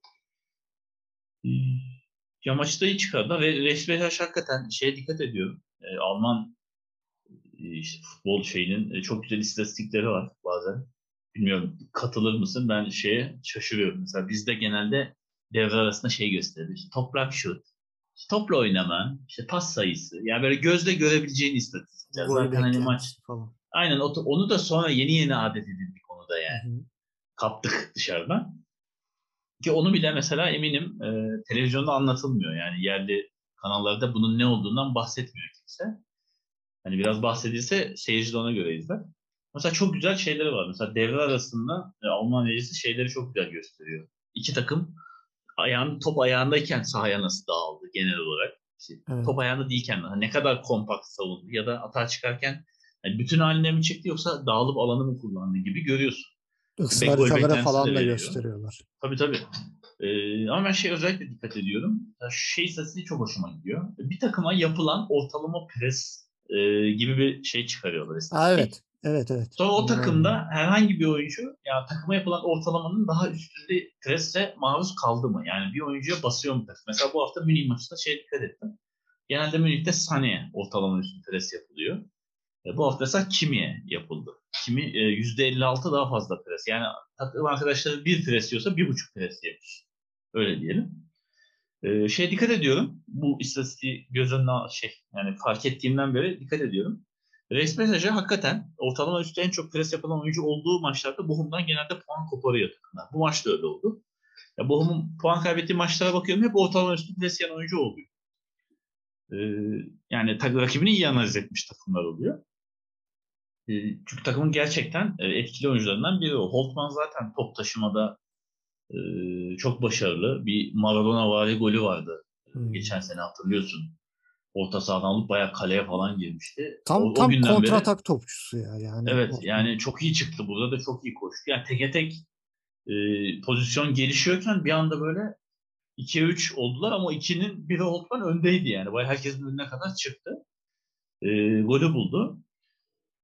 Ya maçı da iyi çıkardı ve resmi hakikaten şeye dikkat ediyorum. E, Alman e, işte futbol şeyinin e, çok güzel istatistikleri var bazen. Bilmiyorum katılır mısın? Ben şeye şaşırıyorum. Mesela bizde genelde devre arasında şey gösterir. İşte toprak şut, topla oynama, işte pas sayısı. Yani böyle gözle görebileceğin istatistikler. Zaten hani maç falan. Aynen onu da sonra yeni yeni adet edildik konuda yani. Hı hı. Kaptık dışarıdan. Ki onu bile mesela eminim e, televizyonda anlatılmıyor. Yani yerli kanallarda bunun ne olduğundan bahsetmiyor kimse. Hani biraz bahsedilse seyirci de ona göre izler. Mesela çok güzel şeyleri var. Mesela devre arasında e, Alman rejisi şeyleri çok güzel gösteriyor. İki takım ayağın top ayağındayken sahaya nasıl dağıldı genel olarak. İşte Evet. Top ayağında değilken ne kadar kompakt savundu ya da atağa çıkarken yani bütün haline mi çıktı yoksa dağılıp alanı mı kullandı gibi görüyorsun. Israr beklentisi falan da veriyor. gösteriyorlar. Tabii tabii. Ee, ama ben şey özellikle dikkat ediyorum. Şey istatistiği çok hoşuma gidiyor. Bir takıma yapılan ortalama pres e, gibi bir şey çıkarıyorlar. İstatistik. evet. Evet evet. Sonra o takımda herhangi bir oyuncu ya takıma yapılan ortalamanın daha üstünde presse maruz kaldı mı? Yani bir oyuncuya basıyor mu pres? Mesela bu hafta Münih maçında şey dikkat ettim. Genelde Münih'te Sané'ye ortalama üstü pres yapılıyor. E, bu hafta mesela Kimi'ye yapıldı. Kimi e, %56 daha fazla pres. Yani takım arkadaşları bir pres yiyorsa bir buçuk pres yemiş. Öyle diyelim. E, şey dikkat ediyorum. Bu istatistiği göz önüne al- şey yani fark ettiğimden beri dikkat ediyorum. Reis Mesajı hakikaten ortalama üstü en çok pres yapılan oyuncu olduğu maçlarda Bochum'dan genelde puan koparıyor takımlar. Bu maçta öyle oldu. Ya Bochum'un puan kaybettiği maçlara bakıyorum hep ortalama üstü pres yapan oyuncu oluyor. Ee, yani tak- rakibini iyi analiz etmiş takımlar oluyor. Ee, çünkü takımın gerçekten e, etkili oyuncularından biri o. Holtman zaten top taşımada e, çok başarılı. Bir Maradona vari golü vardı. Hmm. Geçen sene hatırlıyorsun. Orta sahadan alıp bayağı kaleye falan girmişti. Tam O- o tam beri- kontratak topçusu ya yani. Evet O- yani çok iyi çıktı burada da çok iyi koştu. Yani teke tek e, pozisyon gelişiyorken bir anda böyle 2'ye 3 oldular ama 2'nin biri Holtman öndeydi yani. Bayağı herkesin önüne kadar çıktı. E, golü buldu.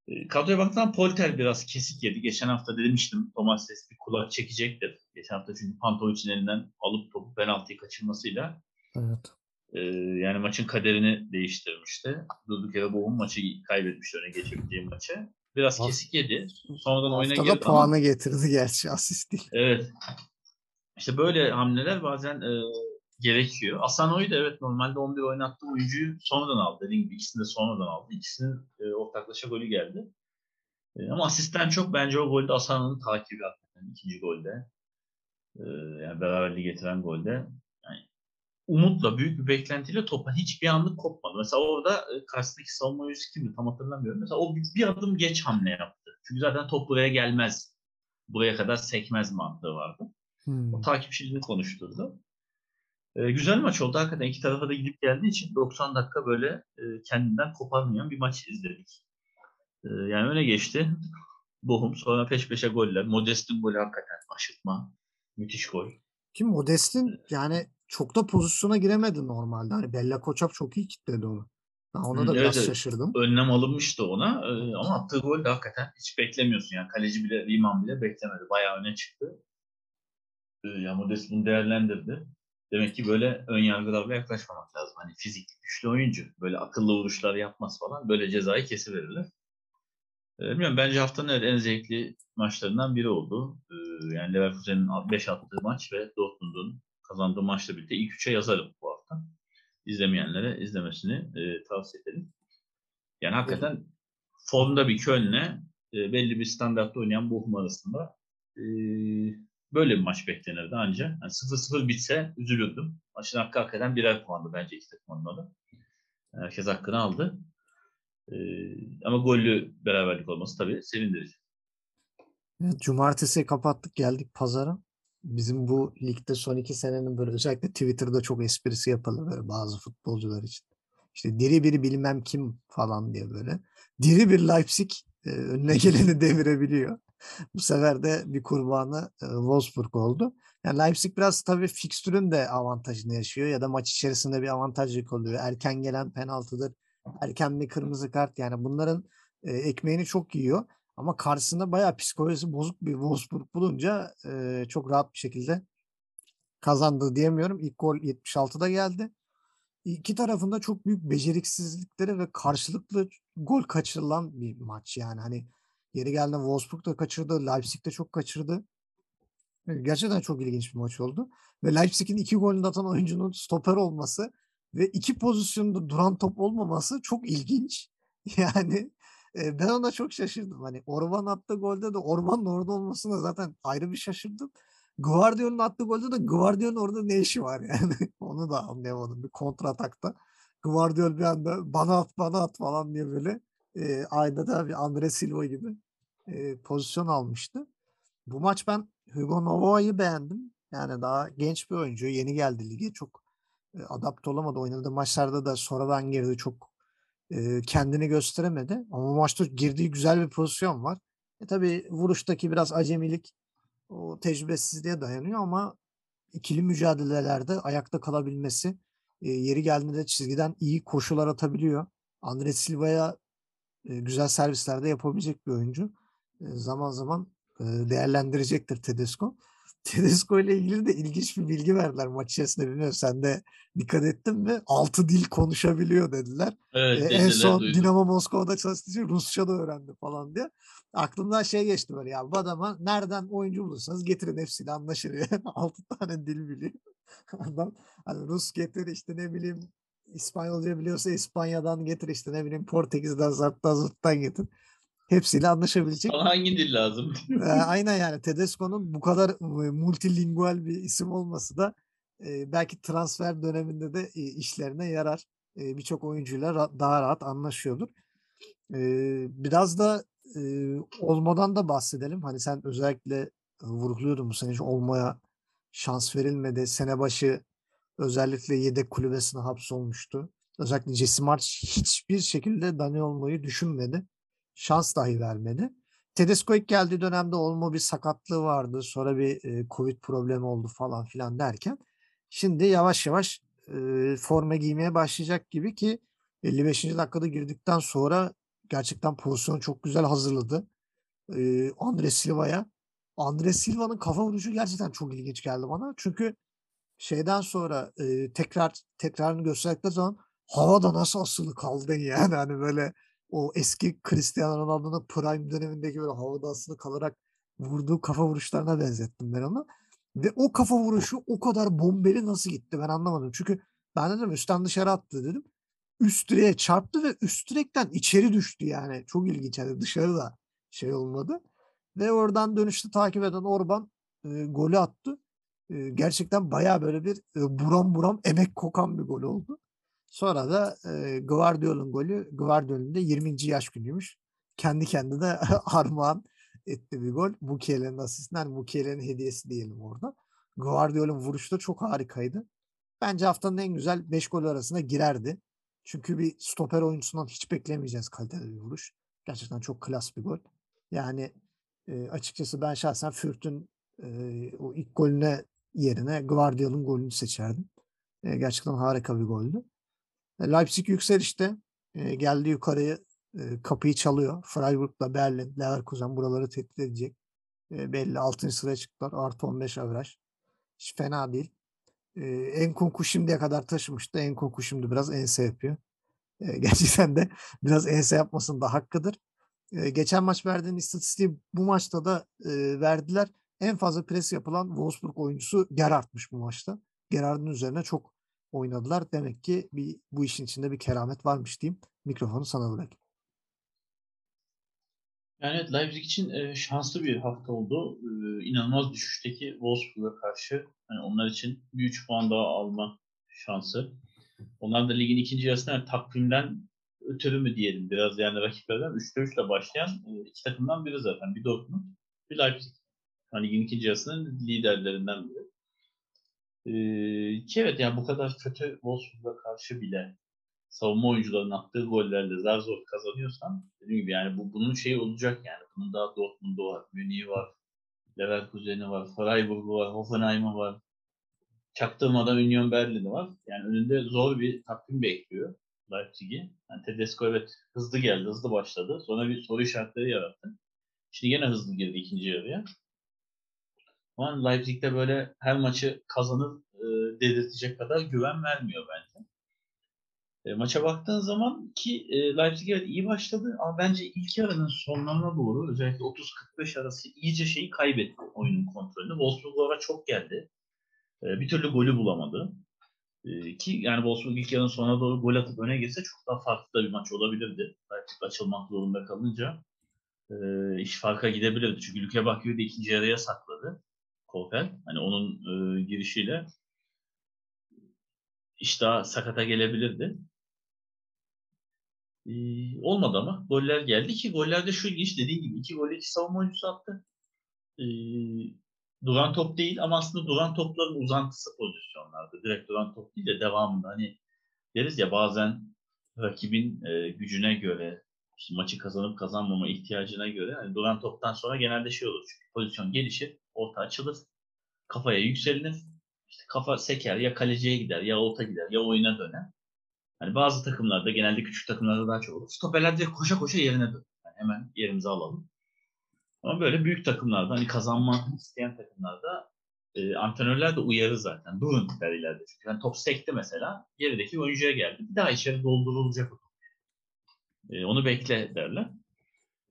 E, kadroya baktığında Polter biraz kesik yedi. Geçen hafta demiştim Thomas Ses bir kulak çekecektir. Geçen hafta çünkü Pantovic'in elinden alıp topu penaltıyı kaçırmasıyla Evet. E, yani maçın kaderini değiştirmişti. Durduk yere Boğum maçı kaybetmişti öne geçebildiği maçı. Biraz Haf- kesik yedi. Sonradan oyuna girdi ama puanı getirdi gerçi asist değil. Evet. İşte böyle hamleler bazen e, gerekiyor. Asano'yu da evet normalde 11 oynattığı oyuncuyu sonradan aldı. Dediğim gibi ikisini de sonradan aldı. İkisinin e, ortaklaşa golü geldi. E, ama asistten çok bence o golde Asano'nun takibi hakikaten ikinci golde. E, yani beraberliği getiren golde. Umutla, büyük bir beklentiyle topa hiçbir anlık kopmadı. Mesela orada e, karşısındaki savunma oyuncusu kimdi tam hatırlamıyorum. Mesela o bir, bir adım geç hamle yaptı. Çünkü zaten top buraya gelmez. Buraya kadar sekmez mantığı vardı. Hmm. O takipçiliğini konuşturdu. Ee, güzel maç oldu. Hakikaten iki tarafa da gidip geldiği için 90 dakika böyle e, kendinden koparmayan bir maç izledik. Ee, yani öne geçti. Bohum sonra peş peşe goller. Modest'in golü hakikaten aşırtma. Müthiş gol. Ki Modest'in yani çok da pozisyona giremedi normalde. Hani Bella Koçak çok iyi kitledi onu. Ben ona Hı, da evet, biraz evet. şaşırdım. Önlem alınmıştı ona Ee, ama attığı gol de hakikaten hiç beklemiyorsun. Yani kaleci bile, Riemann bile beklemedi. Bayağı öne çıktı. Ee, ya Modest bunu değerlendirdi. Demek ki böyle ön yargılarla yaklaşmamak lazım. Hani fizikli güçlü oyuncu. Böyle akıllı vuruşlar yapmaz falan. Böyle cezayı kesiverirler. Ee, bilmiyorum bence haftanın en zevkli maçlarından biri oldu. Ee, yani Leverkusen'in 5 attığı maç ve Dortmund'un kazandığı maçla birlikte ilk üçe yazarım bu hafta. İzlemeyenlere izlemesini e, tavsiye ederim. Yani hakikaten formda bir Köln'le e, belli bir standartta oynayan Bochum arasında e, böyle bir maç beklenirdi anca. Yani 0-0 bitse üzülürdüm. Maçın hakkı hakikaten birer puandı bence iki takımın da. Herkes hakkını aldı. E, ama gollü beraberlik olması tabii sevindirici. Evet, cumartesi kapattık geldik pazara. Bizim bu ligde son iki senenin böyle özellikle Twitter'da çok esprisi yapılır böyle bazı futbolcular için. İşte diri bir bilmem kim falan diye böyle. Diri bir Leipzig e, önüne geleni devirebiliyor. Bu sefer de bir kurbanı e, Wolfsburg oldu. Yani Leipzig biraz tabii fikstürün de avantajını yaşıyor ya da maç içerisinde bir avantaj yakalıyor. Erken gelen penaltıdır, erken bir kırmızı kart yani bunların e, ekmeğini çok yiyor. Ama karşısında bayağı psikolojisi bozuk bir Wolfsburg bulunca e, çok rahat bir şekilde kazandı diyemiyorum. İlk gol 76'da geldi. İki tarafında çok büyük beceriksizlikleri ve karşılıklı gol kaçırılan bir maç yani. Hani yeri geldiğinde Wolfsburg da kaçırdı, Leipzig de çok kaçırdı. Gerçekten çok ilginç bir maç oldu. Ve Leipzig'in iki golünü atan oyuncunun stoper olması ve iki pozisyonda duran top olmaması çok ilginç. Yani ben ona çok şaşırdım. Hani Orban attığı golde de Orban'ın orada olmasına zaten ayrı bir şaşırdım. Guardiola'nın attığı golde de Guardiola'nın orada ne işi var yani? Onu da anlayamadım bir kontratakta. Guardiola bir anda bana at bana at falan diye böyle e, ayda da bir Andre Silva gibi e, pozisyon almıştı. Bu maç ben Hugo Novoa'yı beğendim. Yani daha genç bir oyuncu. Yeni geldi lige. Çok e, adapte olamadı. Oynadığı maçlarda da sonradan girdi. Çok e, kendini gösteremedi. Ama bu maçta girdiği güzel bir pozisyon var. E tabii vuruştaki biraz acemilik o tecrübesizliğe dayanıyor ama ikili mücadelelerde ayakta kalabilmesi, e, yeri geldiğinde çizgiden iyi koşular atabiliyor. Andre Silva'ya e, güzel servislerde yapabilecek bir oyuncu. E, zaman zaman e, değerlendirecektir Tedesco. Tedesco ile ilgili de ilginç bir bilgi verdiler maç içerisinde bilmiyorum sen de dikkat ettin mi? Altı dil konuşabiliyor dediler. Evet, Ee, en son duydum. Dinamo Moskova'da çalıştığı için Rusça da öğrendi falan diye. Aklımdan şey geçti böyle ya bu adama nereden oyuncu bulursanız getirin hepsiyle anlaşır yani. Altı tane dil biliyor. Adam hani Rus getir işte ne bileyim İspanyolca biliyorsa İspanya'dan getir işte ne bileyim Portekiz'den Zart'tan Zurt'tan getir. Hepsiyle anlaşabilecek. Sana hangi dil lazım? Ee, aynen yani Tedesco'nun bu kadar e, multilingual bir isim olması da e, belki transfer döneminde de e, işlerine yarar. Birçok oyuncuyla daha rahat anlaşıyordur. Biraz da Olmo'dan da bahsedelim. Hani sen özellikle vurguluyordun bu sene hiç Olmo'ya şans verilmedi. Sene başı özellikle yedek kulübesine hapsolmuştu. Özellikle Jesse March hiçbir şekilde Dani Olmo'yu düşünmedi. Şans dahi vermedi. Tedesco ilk geldiği dönemde Olmo bir sakatlığı vardı. Sonra bir e, Covid problemi oldu falan filan derken şimdi yavaş yavaş e, forma giymeye başlayacak gibi ki 55. dakikada girdikten sonra gerçekten pozisyonu çok güzel hazırladı. E, Andre Silva'ya. Andre Silva'nın kafa vuruşu gerçekten çok ilginç geldi bana. Çünkü şeyden sonra e, tekrar tekrarını gösterdikleri zaman havada nasıl asılı kaldın yani hani böyle o eski Cristiano Ronaldo'nun prime dönemindeki böyle havada asılı kalarak vurduğu kafa vuruşlarına benzettim ben onu. Ve o kafa vuruşu o kadar bombeli nasıl gitti ben anlamadım. Çünkü ben dedim üstten dışarı attı dedim. Üst direğe çarptı ve üst direkten içeri düştü yani. Çok ilginç. Yani dışarı da şey olmadı. Ve oradan dönüşte takip eden Orban e, golü attı. E, gerçekten bayağı böyle bir e, buram buram emek kokan bir gol oldu. Sonra da e, Guardiola'nın golü, Guardiola'nın da 20. yaş günüymüş. Kendi kendine armağan etti bir gol. Mukie'lerin asistinden Mukie'lerin hediyesi diyelim orada. Guardiola'nın vuruşu da çok harikaydı. Bence haftanın en güzel 5 gol arasına girerdi. Çünkü bir stoper oyuncusundan hiç beklemeyeceğiz kaliteli bir vuruş. Gerçekten çok klas bir gol. Yani e, açıkçası ben şahsen Fürth'ün e, o ilk golüne yerine Guardiola'nın golünü seçerdim. E, gerçekten harika bir goldü. E, Leipzig yükselişte e, geldi yukarıya e, kapıyı çalıyor. Freiburg'la Berlin, Leverkusen buraları tehdit edecek. E, belli 6. sıraya çıktılar. Artı 15 averaj. Hiç fena değil. E, Enkunku şimdiye kadar taşımıştı. Enkunku şimdi biraz ense yapıyor. E, gerçekten de biraz ense yapmasının da hakkıdır. E, geçen maç verdiğin istatistiği bu maçta da e, verdiler. En fazla pres yapılan Wolfsburg oyuncusu Gerard'mış bu maçta. Gerard'ın üzerine çok oynadılar. Demek ki bir bu işin içinde bir keramet varmış diyeyim. Mikrofonu sana bırak. Yani evet, Leipzig için e, şanslı bir hafta oldu. E, inanılmaz düşüşteki Wolfsburg'a karşı hani onlar için bir 3 puan daha alma şansı. Onlar da ligin ikinci yarısında yani takvimden ötürü mü diyelim biraz yani rakiplerden 3'te 3 ile başlayan e, iki takımdan biri zaten. Bir Dortmund, bir Leipzig. Yani ligin ikinci yarısının liderlerinden biri. Ee, ki evet yani bu kadar kötü Wolfsburg'a karşı bile savunma oyuncularının attığı gollerle zar zor kazanıyorsan dediğim gibi yani bu bunun şeyi olacak yani. Bunun daha Dortmund'u var, Münih'i var, Leverkusen'i var, Freiburg'u var, Hoffenheim'i var. Çaktırmadan Union Berlin'i var. Yani önünde zor bir takvim bekliyor Leipzig'i. Yani Tedesco evet hızlı geldi, hızlı başladı. Sonra bir soru işaretleri yarattı. Şimdi yine hızlı girdi ikinci yarıya. Ama Leipzig'de böyle her maçı kazanır e, dedirtecek kadar güven vermiyor bence. E, maça baktığın zaman ki e, Leipzig evet iyi başladı ama bence ilk yarının sonlarına doğru özellikle 30-45 arası iyice şeyi kaybetti oyunun kontrolünü. Wolfsburg oraya çok geldi. E, bir türlü golü bulamadı. E, ki yani Wolfsburg ilk yarının sonuna doğru gol atıp öne geçse çok daha farklı da bir maç olabilirdi. Leipzig açılmak zorunda kalınca e, iş farka gidebilirdi. Çünkü Lüke Bakü'yü ikinci yarıya sakladı. Kofel. Hani onun e, girişiyle iş daha sakata gelebilirdi. Ee, olmadı ama. Goller geldi ki gollerde şu ilginç dediğin gibi iki gol iki savunma oyuncusu attı. Ee, duran top değil ama aslında duran topların uzantısı pozisyonlardı. Direkt duran top değil de devamında hani deriz ya bazen rakibin e, gücüne göre işte maçı kazanıp kazanmama ihtiyacına göre hani duran toptan sonra genelde şey olur. Çünkü pozisyon gelişir, orta açılır, kafaya yükselir. İşte kafa seker ya kaleciye gider ya orta gider ya oyuna döner. Hani bazı takımlarda genelde küçük takımlarda daha çok olur. Stoperler direkt koşa koşa yerine dönüyor. Yani hemen yerimizi alalım. Ama böyle büyük takımlarda hani kazanma isteyen takımlarda e, antrenörler de uyarır zaten. Durun der ileride. Çünkü yani top sekti mesela gerideki oyuncuya geldi. Bir daha içeri doldurulacak o top. E, onu bekle derler.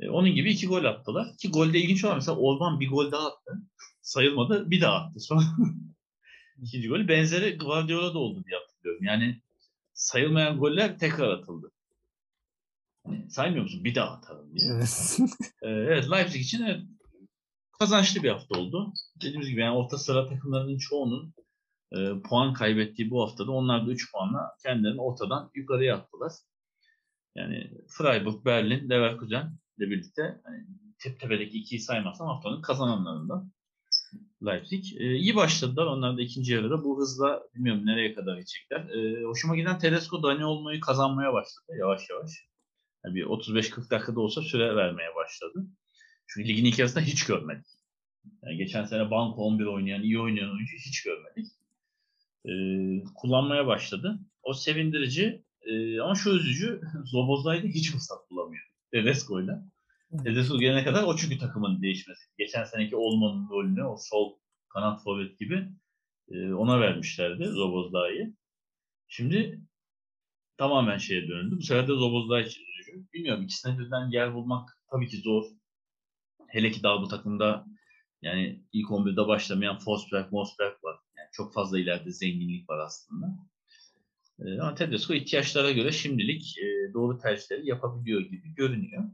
E, onun gibi iki gol attılar. Ki golde ilginç olan mesela Orban bir gol daha attı. Sayılmadı. Bir daha attı. Sonra ikinci golü benzeri Guardiola'da oldu diye hatırlıyorum. Yani sayılmayan goller tekrar atıldı. Hani saymıyor musun? Bir daha atalım diye. Evet. Ee, evet Leipzig için evet, kazançlı bir hafta oldu. Dediğimiz gibi yani orta sıra takımlarının çoğunun e, puan kaybettiği bu haftada onlar da 3 puanla kendilerini ortadan yukarıya attılar. Yani Freiburg, Berlin, Leverkusen birlikte hani, tep tepedeki ikiyi saymazsam haftanın kazananlarından Leipzig. E, iyi başladılar. Onlar da ikinci yarıda bu hızla bilmiyorum nereye kadar gidecekler. E, hoşuma giden Tedesco Dani olmayı kazanmaya başladı yavaş yavaş. Yani bir 35-40 dakikada olsa süre vermeye başladı. Çünkü ligin ilk yarısında hiç görmedik. Yani geçen sene banko 11 oynayan, iyi oynayan oyuncu hiç görmedik. E, kullanmaya başladı. O sevindirici e, ama şu üzücü Zobozlay'da hiç fırsat bulamıyor. Tedesco'yla. Tedesco gelene kadar o çünkü takımın değişmesi. Geçen seneki Olman'ın rolünü o sol kanat forvet gibi e, ona vermişlerdi Zobozlay'ı. Şimdi tamamen şeye döndü. Bu sefer de Zobozdağ için. Bilmiyorum ikisine birden yer bulmak tabii ki zor. Hele ki daha bu takımda yani ilk 11'de başlamayan Forsberg, Mosberg var. Yani çok fazla ileride zenginlik var aslında. E, ama Tedesco ihtiyaçlara göre şimdilik e, doğru tercihleri yapabiliyor gibi görünüyor.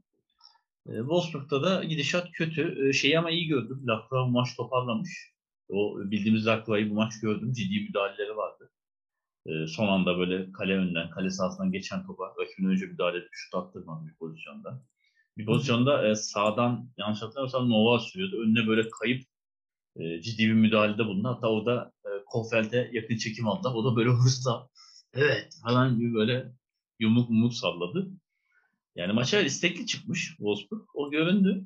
E, Wolfsburg'da da gidişat kötü. E, şeyi ama iyi gördüm. Lacroix maç toparlamış. O bildiğimiz Lacroix'ı bu maç gördüm. Ciddi müdahaleleri vardı. Son anda böyle kale önden, kale sahasından geçen topa rakibin önce müdahale edip şut attırmadı bir pozisyonda. Bir pozisyonda e, sağdan yanlış hatırlamıyorsam Nova sürüyordu. Önüne böyle kayıp e, ciddi bir müdahalede bulundu. Hatta orada e, Kofeld'e yakın çekim aldı. O da böyle hırsla evet falan gibi böyle yumruk mumuk salladı. Yani maça istekli çıkmış Wolfsburg. O göründü.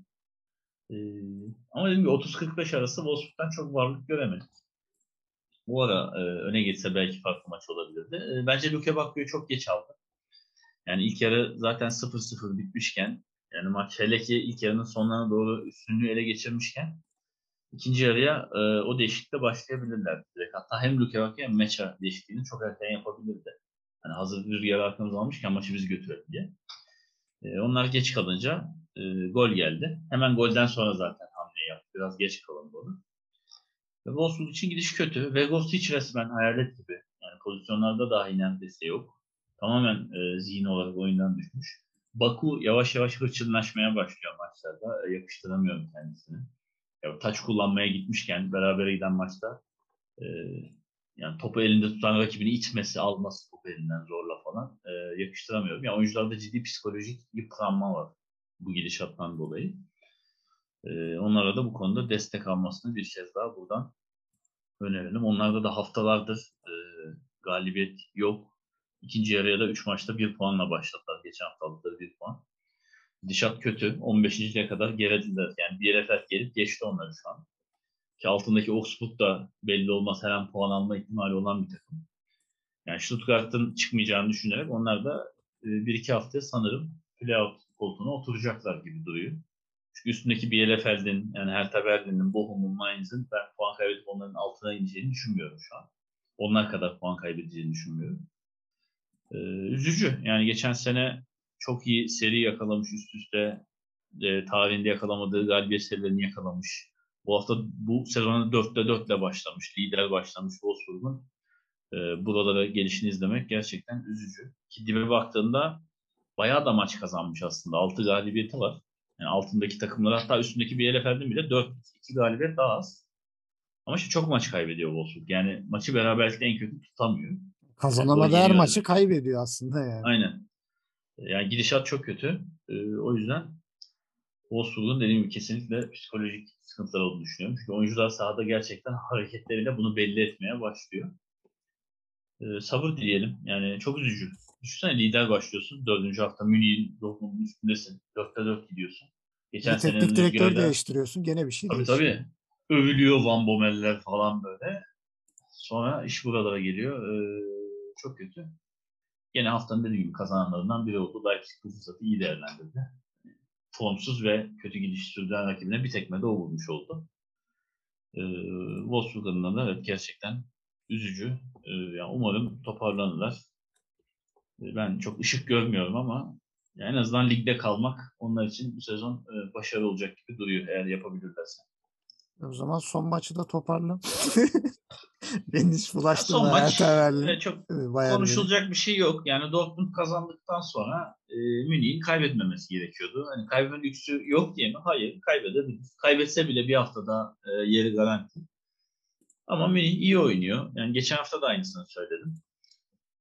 Ee, ama dediğim gibi 30-45 arası Wolfsburg'dan çok varlık göremedik. Bu ara e, öne geçse belki farklı maç olabilirdi. E, bence Luke Bakio'yu çok geç aldı. Yani ilk yarı zaten 0-0 bitmişken yani maç hele ki ilk yarının sonlarına doğru üstünlüğü ele geçirmişken ikinci yarıya e, o değişiklikle başlayabilirler. Direkt. Hatta hem Luke Bakio hem Mecha değişikliğini çok erken yapabilirdi. Hani hazır bir yarı arkamızda almışken maçı biz götürelim diye. E, onlar geç kalınca e, gol geldi. Hemen golden sonra zaten hamle yaptı. Biraz geç kalındı onu. Ve Wolfsburg için gidiş kötü. Vegos hiç resmen hayalet gibi. Yani pozisyonlarda dahi neredeyse yok. Tamamen e, zihin olarak oyundan düşmüş. Baku yavaş yavaş hırçınlaşmaya başlıyor maçlarda. E, yakıştıramıyorum kendisini. Taç kullanmaya gitmişken beraber giden maçta e, yani topu elinde tutan rakibini itmesi, alması topu elinden zorla falan e, yakıştıramıyorum. Yani oyuncularda ciddi psikolojik yıpranma var bu gidişattan dolayı. E, onlara da bu konuda destek almasını bir kez daha buradan önerelim. Onlarda da haftalardır e, galibiyet yok. İkinci yarıya da 3 maçta 1 puanla başladılar. Geçen haftalıkları 1 puan. Gidişat kötü. 15. liğe kadar gerildiler. Yani bir refer gelip geçti onları şu an. Ki altındaki Augsburg da belli olmaz her an puan alma ihtimali olan bir takım. Yani Stuttgart'ın çıkmayacağını düşünerek onlar da e, bir iki hafta sanırım playout koltuğuna oturacaklar gibi duruyor. Çünkü üstündeki Bielefeld'in, yani Hertha Berlin'in, Bochum'un, Mainz'in ben puan kaybedip onların altına ineceğini düşünmüyorum şu an. Onlar kadar puan kaybedeceğini düşünmüyorum. Ee, üzücü. Yani geçen sene çok iyi seri yakalamış üst üste. E, tarihinde yakalamadığı galibiyet serilerini yakalamış. Bu hafta bu sezona 4'te 4 ile başlamış. Lider başlamış Wolfsburg'un. E, buralara gelişini izlemek gerçekten üzücü. Ki dibe baktığında bayağı da maç kazanmış aslında. 6 galibiyeti var. Yani altındaki takımlar hatta üstündeki bir Bielefeld'in bile 4 2 galibiyet daha az. Ama işte çok maç kaybediyor Wolfsburg. Yani maçı beraberlikte en kötü tutamıyor. Kazanamadığı her maçı kaybediyor aslında yani. Aynen. Yani gidişat çok kötü. Ee, o yüzden Wolfsburg'un dediğim gibi kesinlikle psikolojik sıkıntılar olduğunu düşünüyorum. Çünkü oyuncular sahada gerçekten hareketleriyle bunu belli etmeye başlıyor. Ee, sabır dileyelim. Yani çok üzücü. Düşünsene lider başlıyorsun. Dördüncü hafta Münih'in Dortmund'un üstündesin. Dörtte dört gidiyorsun. Geçen bir teknik direktör değiştiriyorsun. Gene bir şey tabii, değişiyor. Tabii Övülüyor Van Bommel'ler falan böyle. Sonra iş buralara geliyor. Ee, çok kötü. Gene haftanın dediğim gibi kazananlarından biri oldu. Leipzig bu fırsatı iyi değerlendirdi. Formsuz ve kötü gidiş sürdüren rakibine bir tekme de o vurmuş oldu. Ee, Wolfsburg'un da evet gerçekten üzücü. Ee, yani umarım toparlanırlar. Ee, ben çok ışık görmüyorum ama yani en azından ligde kalmak onlar için bu sezon e, başarılı olacak gibi duruyor eğer yapabilirlerse. O zaman son maçı da toparla. Beni hiç bulaştırma. Son maç e, çok Bayağı konuşulacak bir. bir şey yok. Yani Dortmund kazandıktan sonra e, Münih'in kaybetmemesi gerekiyordu. Hani kaybetme lüksü yok diye mi? Hayır. Kaybedebilir. Kaybetse bile bir haftada e, yeri garanti. Ama Münih iyi oynuyor. Yani geçen hafta da aynısını söyledim.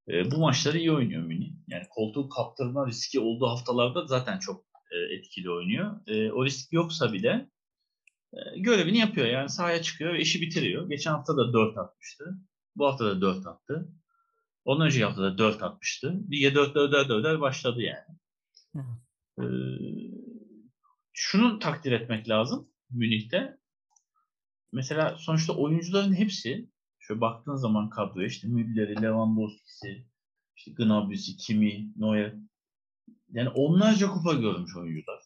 E, bu maçları iyi oynuyor Münih. Yani koltuğu kaptırma riski olduğu haftalarda zaten çok e, etkili oynuyor. E, o risk yoksa bile e, görevini yapıyor. Yani sahaya çıkıyor ve işi bitiriyor. Geçen hafta da 4 atmıştı. Bu hafta da 4 attı. Ondan önceki hafta da 4 atmıştı. Lige 4 4 4 başladı yani. Ee, şunu takdir etmek lazım Münih'te. Mesela sonuçta oyuncuların hepsi şöyle baktığın zaman kadroya işte Müller'i, Lewandowski'si, işte Gnabry'si, Kimi, Neuer yani onlarca kupa görmüş oyuncular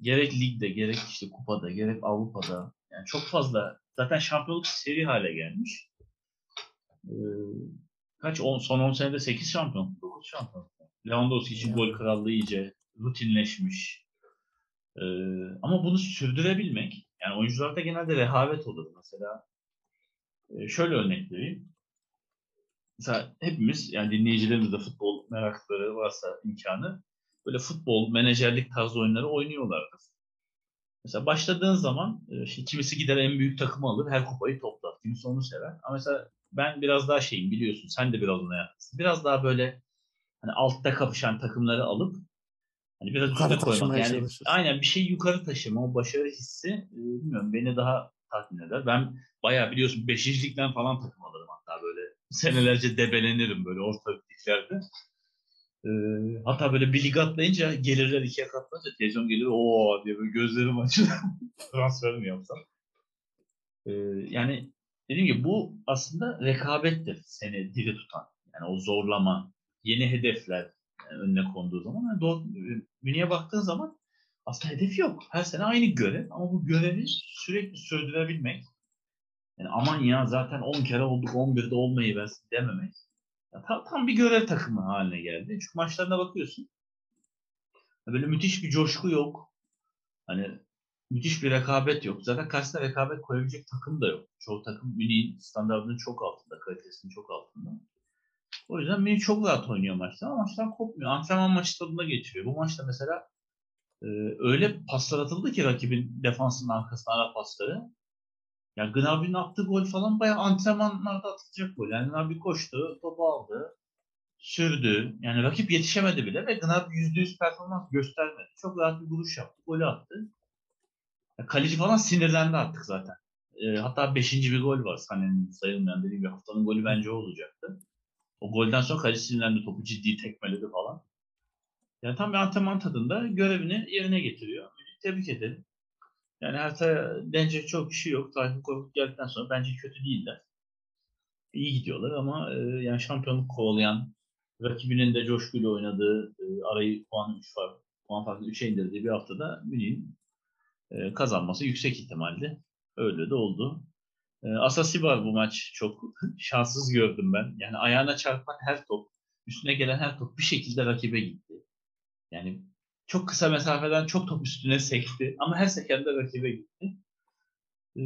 gerek ligde, gerek işte kupada, gerek Avrupa'da yani çok fazla zaten şampiyonluk seri hale gelmiş. Ee, kaç on, son 10 senede 8 şampiyonluk, 9 şampiyonluk. Lewandowski için gol krallığı iyice rutinleşmiş. Ee, ama bunu sürdürebilmek yani oyuncularda genelde rehavet olur. Mesela e, şöyle örnek vereyim. Mesela hepimiz yani dinleyicilerimiz de futbol merakları varsa imkanı böyle futbol, menajerlik tarzı oyunları oynuyorlardı. Mesela başladığın zaman işte kimisi gider en büyük takımı alır, her kupayı toplar. Kimisi onu sever. Ama mesela ben biraz daha şeyim biliyorsun, sen de biraz ona yakınsın. Biraz daha böyle hani altta kapışan takımları alıp hani biraz yukarı koymak. Yani çalışır. aynen bir şey yukarı taşıma, o başarı hissi e, bilmiyorum beni daha tatmin eder. Ben bayağı biliyorsun 5. ligden falan takım alırım hatta böyle senelerce debelenirim böyle orta liglerde. E, hatta böyle bir lig atlayınca gelirler ikiye katlanınca televizyon gelir o diye böyle gözlerim açılır. Transfer mi yapsam? E, yani dediğim gibi bu aslında rekabettir seni diri tutan. Yani o zorlama, yeni hedefler önüne konduğu zaman. Yani doğru, Münih'e baktığın zaman aslında hedef yok. Her sene aynı görev ama bu görevi sürekli sürdürebilmek. Yani aman ya zaten 10 kere olduk 11'de olmayı versin dememek. Tam, tam bir görev takımı haline geldi. Çünkü maçlarına bakıyorsun. Böyle müthiş bir coşku yok. Hani müthiş bir rekabet yok. Zaten karşısına rekabet koyabilecek takım da yok. Çoğu takım Münih'in standartının çok altında, kalitesinin çok altında. O yüzden Münih çok rahat oynuyor maçta ama maçlar kopmuyor. Antrenman maçı tadında geçiriyor. Bu maçta mesela e, öyle paslar atıldı ki rakibin defansının arkasına ara pasları. Yani Gnabry'nin attığı gol falan bayağı antrenmanlarda atılacak gol. Yani Gnabry koştu, topu aldı, sürdü. Yani rakip yetişemedi bile ve Gnabry %100 performans göstermedi. Çok rahat bir vuruş yaptı, golü attı. Ya kaleci falan sinirlendi artık zaten. E, hatta 5. bir gol var. Sané'nin sayılmayan dediğim bir haftanın golü bence o olacaktı. O golden sonra kaleci sinirlendi, topu ciddi tekmeledi falan. Yani tam bir antrenman tadında görevini yerine getiriyor. Tebrik edelim. Yani Hertha denecek çok şey yok. Tayfun Korkut geldikten sonra bence kötü değiller. İyi gidiyorlar ama e, yani şampiyonluk kovalayan, rakibinin de coşkuyla oynadığı, e, arayı puan 3 fark, puan farkı 3'e indirdiği bir haftada Münih'in e, kazanması yüksek ihtimaldi. Öyle de oldu. E, Asasibar bu maç çok şanssız gördüm ben. Yani ayağına çarpan her top, üstüne gelen her top bir şekilde rakibe gitti. Yani çok kısa mesafeden çok top üstüne sekti. Ama her seferinde rakibe gitti. Ee,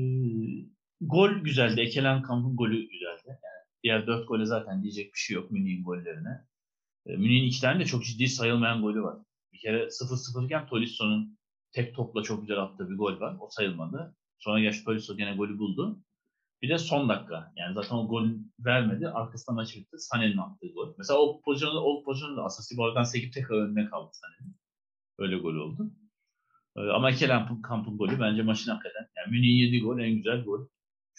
gol güzeldi. Ekelen Kamp'ın golü güzeldi. Yani diğer dört gole zaten diyecek bir şey yok Münih'in gollerine. Ee, Münih'in iki tane de çok ciddi sayılmayan golü var. Bir kere 0-0 iken Tolisso'nun tek topla çok güzel attığı bir gol var. O sayılmadı. Sonra gerçi Tolisso gene golü buldu. Bir de son dakika. Yani zaten o gol vermedi. Arkasından maç bitti. Sané'nin attığı gol. Mesela o pozisyonda o pozisyonda Asasi bu aradan sekip tekrar önüne kaldı Sané'nin. Öyle gol oldu. Ee, ama Ekelamp'ın kampın golü bence maçın hakikaten. Yani Münih'in yediği gol en güzel gol.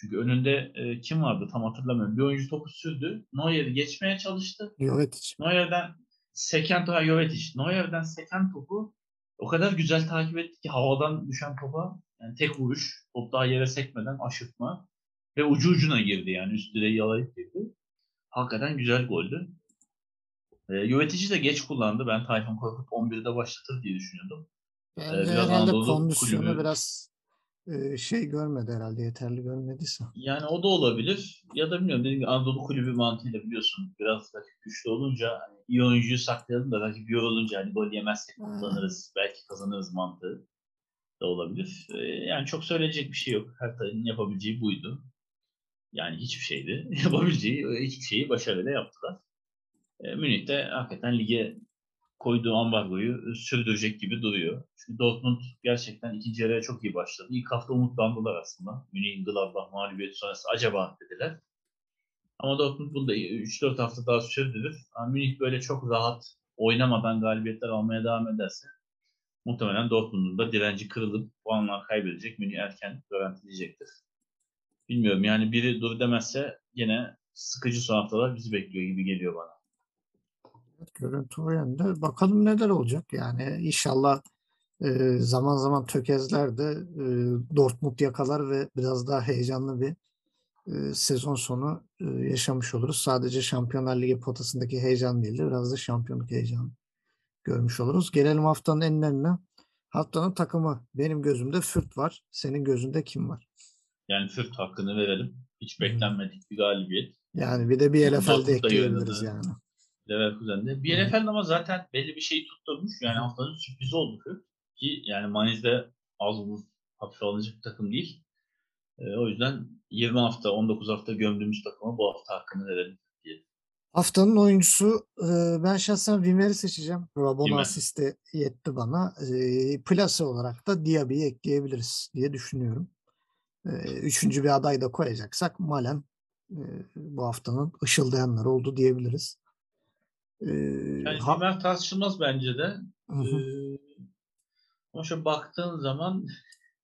Çünkü önünde e, kim vardı tam hatırlamıyorum. Bir oyuncu topu sürdü. Neuer'i geçmeye çalıştı. Jovetic. Neuer'den seken topa Jovetic. Neuer'den seken topu o kadar güzel takip etti ki havadan düşen topa yani tek vuruş, top daha yere sekmeden aşırtma ve ucu ucuna girdi yani üst direği yalayıp girdi. Hakikaten güzel goldü. E, Jovetic'i de geç kullandı. Ben Tayfun Korkut 11'de başlatır diye düşünüyordum. Yani biraz herhalde Anadolu kondisyonu kulübü- biraz e, şey görmedi herhalde yeterli görmediyse. Yani o da olabilir. Ya da bilmiyorum dediğim gibi Anadolu kulübü mantığıyla biliyorsun biraz rakip güçlü olunca hani iyi oyuncuyu saklayalım da rakip yorulunca hani gol yemezsek Hmm. kullanırız. Belki kazanırız mantığı da olabilir. Ee, yani çok söyleyecek bir şey yok. Her takımın yapabileceği buydu. Yani hiçbir şeydi. Yapabileceği hiçbir şeyi başarıyla yaptılar. Ee, Münih de hakikaten lige koyduğu ambargoyu sürdürecek gibi duruyor. Çünkü Dortmund gerçekten ikinci yarıya çok iyi başladı. İlk hafta umutlandılar aslında. Münih'in Gladbach mağlubiyeti sonrası acaba dediler. Ama Dortmund bunu da 3-4 hafta daha sürdürür. Ama Münih böyle çok rahat oynamadan galibiyetler almaya devam ederse muhtemelen Dortmund'un da direnci kırılıp puanlar kaybedecek. Münih erken garantileyecektir. Bilmiyorum yani biri dur demezse yine sıkıcı son haftalar bizi bekliyor gibi geliyor bana. Görüntü o yönde. Bakalım neler olacak yani inşallah e, zaman zaman tökezler de e, Dortmund yakalar ve biraz daha heyecanlı bir e, sezon sonu e, yaşamış oluruz. Sadece Şampiyonlar Ligi potasındaki heyecan değil de biraz da şampiyonluk heyecanı görmüş oluruz. Gelelim haftanın enlerine. Haftanın takımı benim gözümde Fürt var. Senin gözünde kim var? Yani Fürt hakkını verelim. Hiç beklenmedik bir galibiyet. Yani bir de bir da ekleyebiliriz yani. Leverkusen'de. NFL ama zaten belli bir şeyi tutturmuş. Yani haftanın sürprizi oldu. Ki yani Maniz'de az buz hafife alınacak bir takım değil. Ee, o yüzden 20 hafta, 19 hafta gömdüğümüz takıma bu hafta hakkını verelim diye. Haftanın oyuncusu e, ben şahsen Wimmer'i seçeceğim. Rabona asisti yetti bana. E, plase olarak da Diaby'i ekleyebiliriz diye düşünüyorum. E, üçüncü bir aday da koyacaksak Malen e, bu haftanın ışıldayanları oldu diyebiliriz. E, Yani ha- tartışılmaz bence de. Hı hı. Ee, ama şöyle baktığın zaman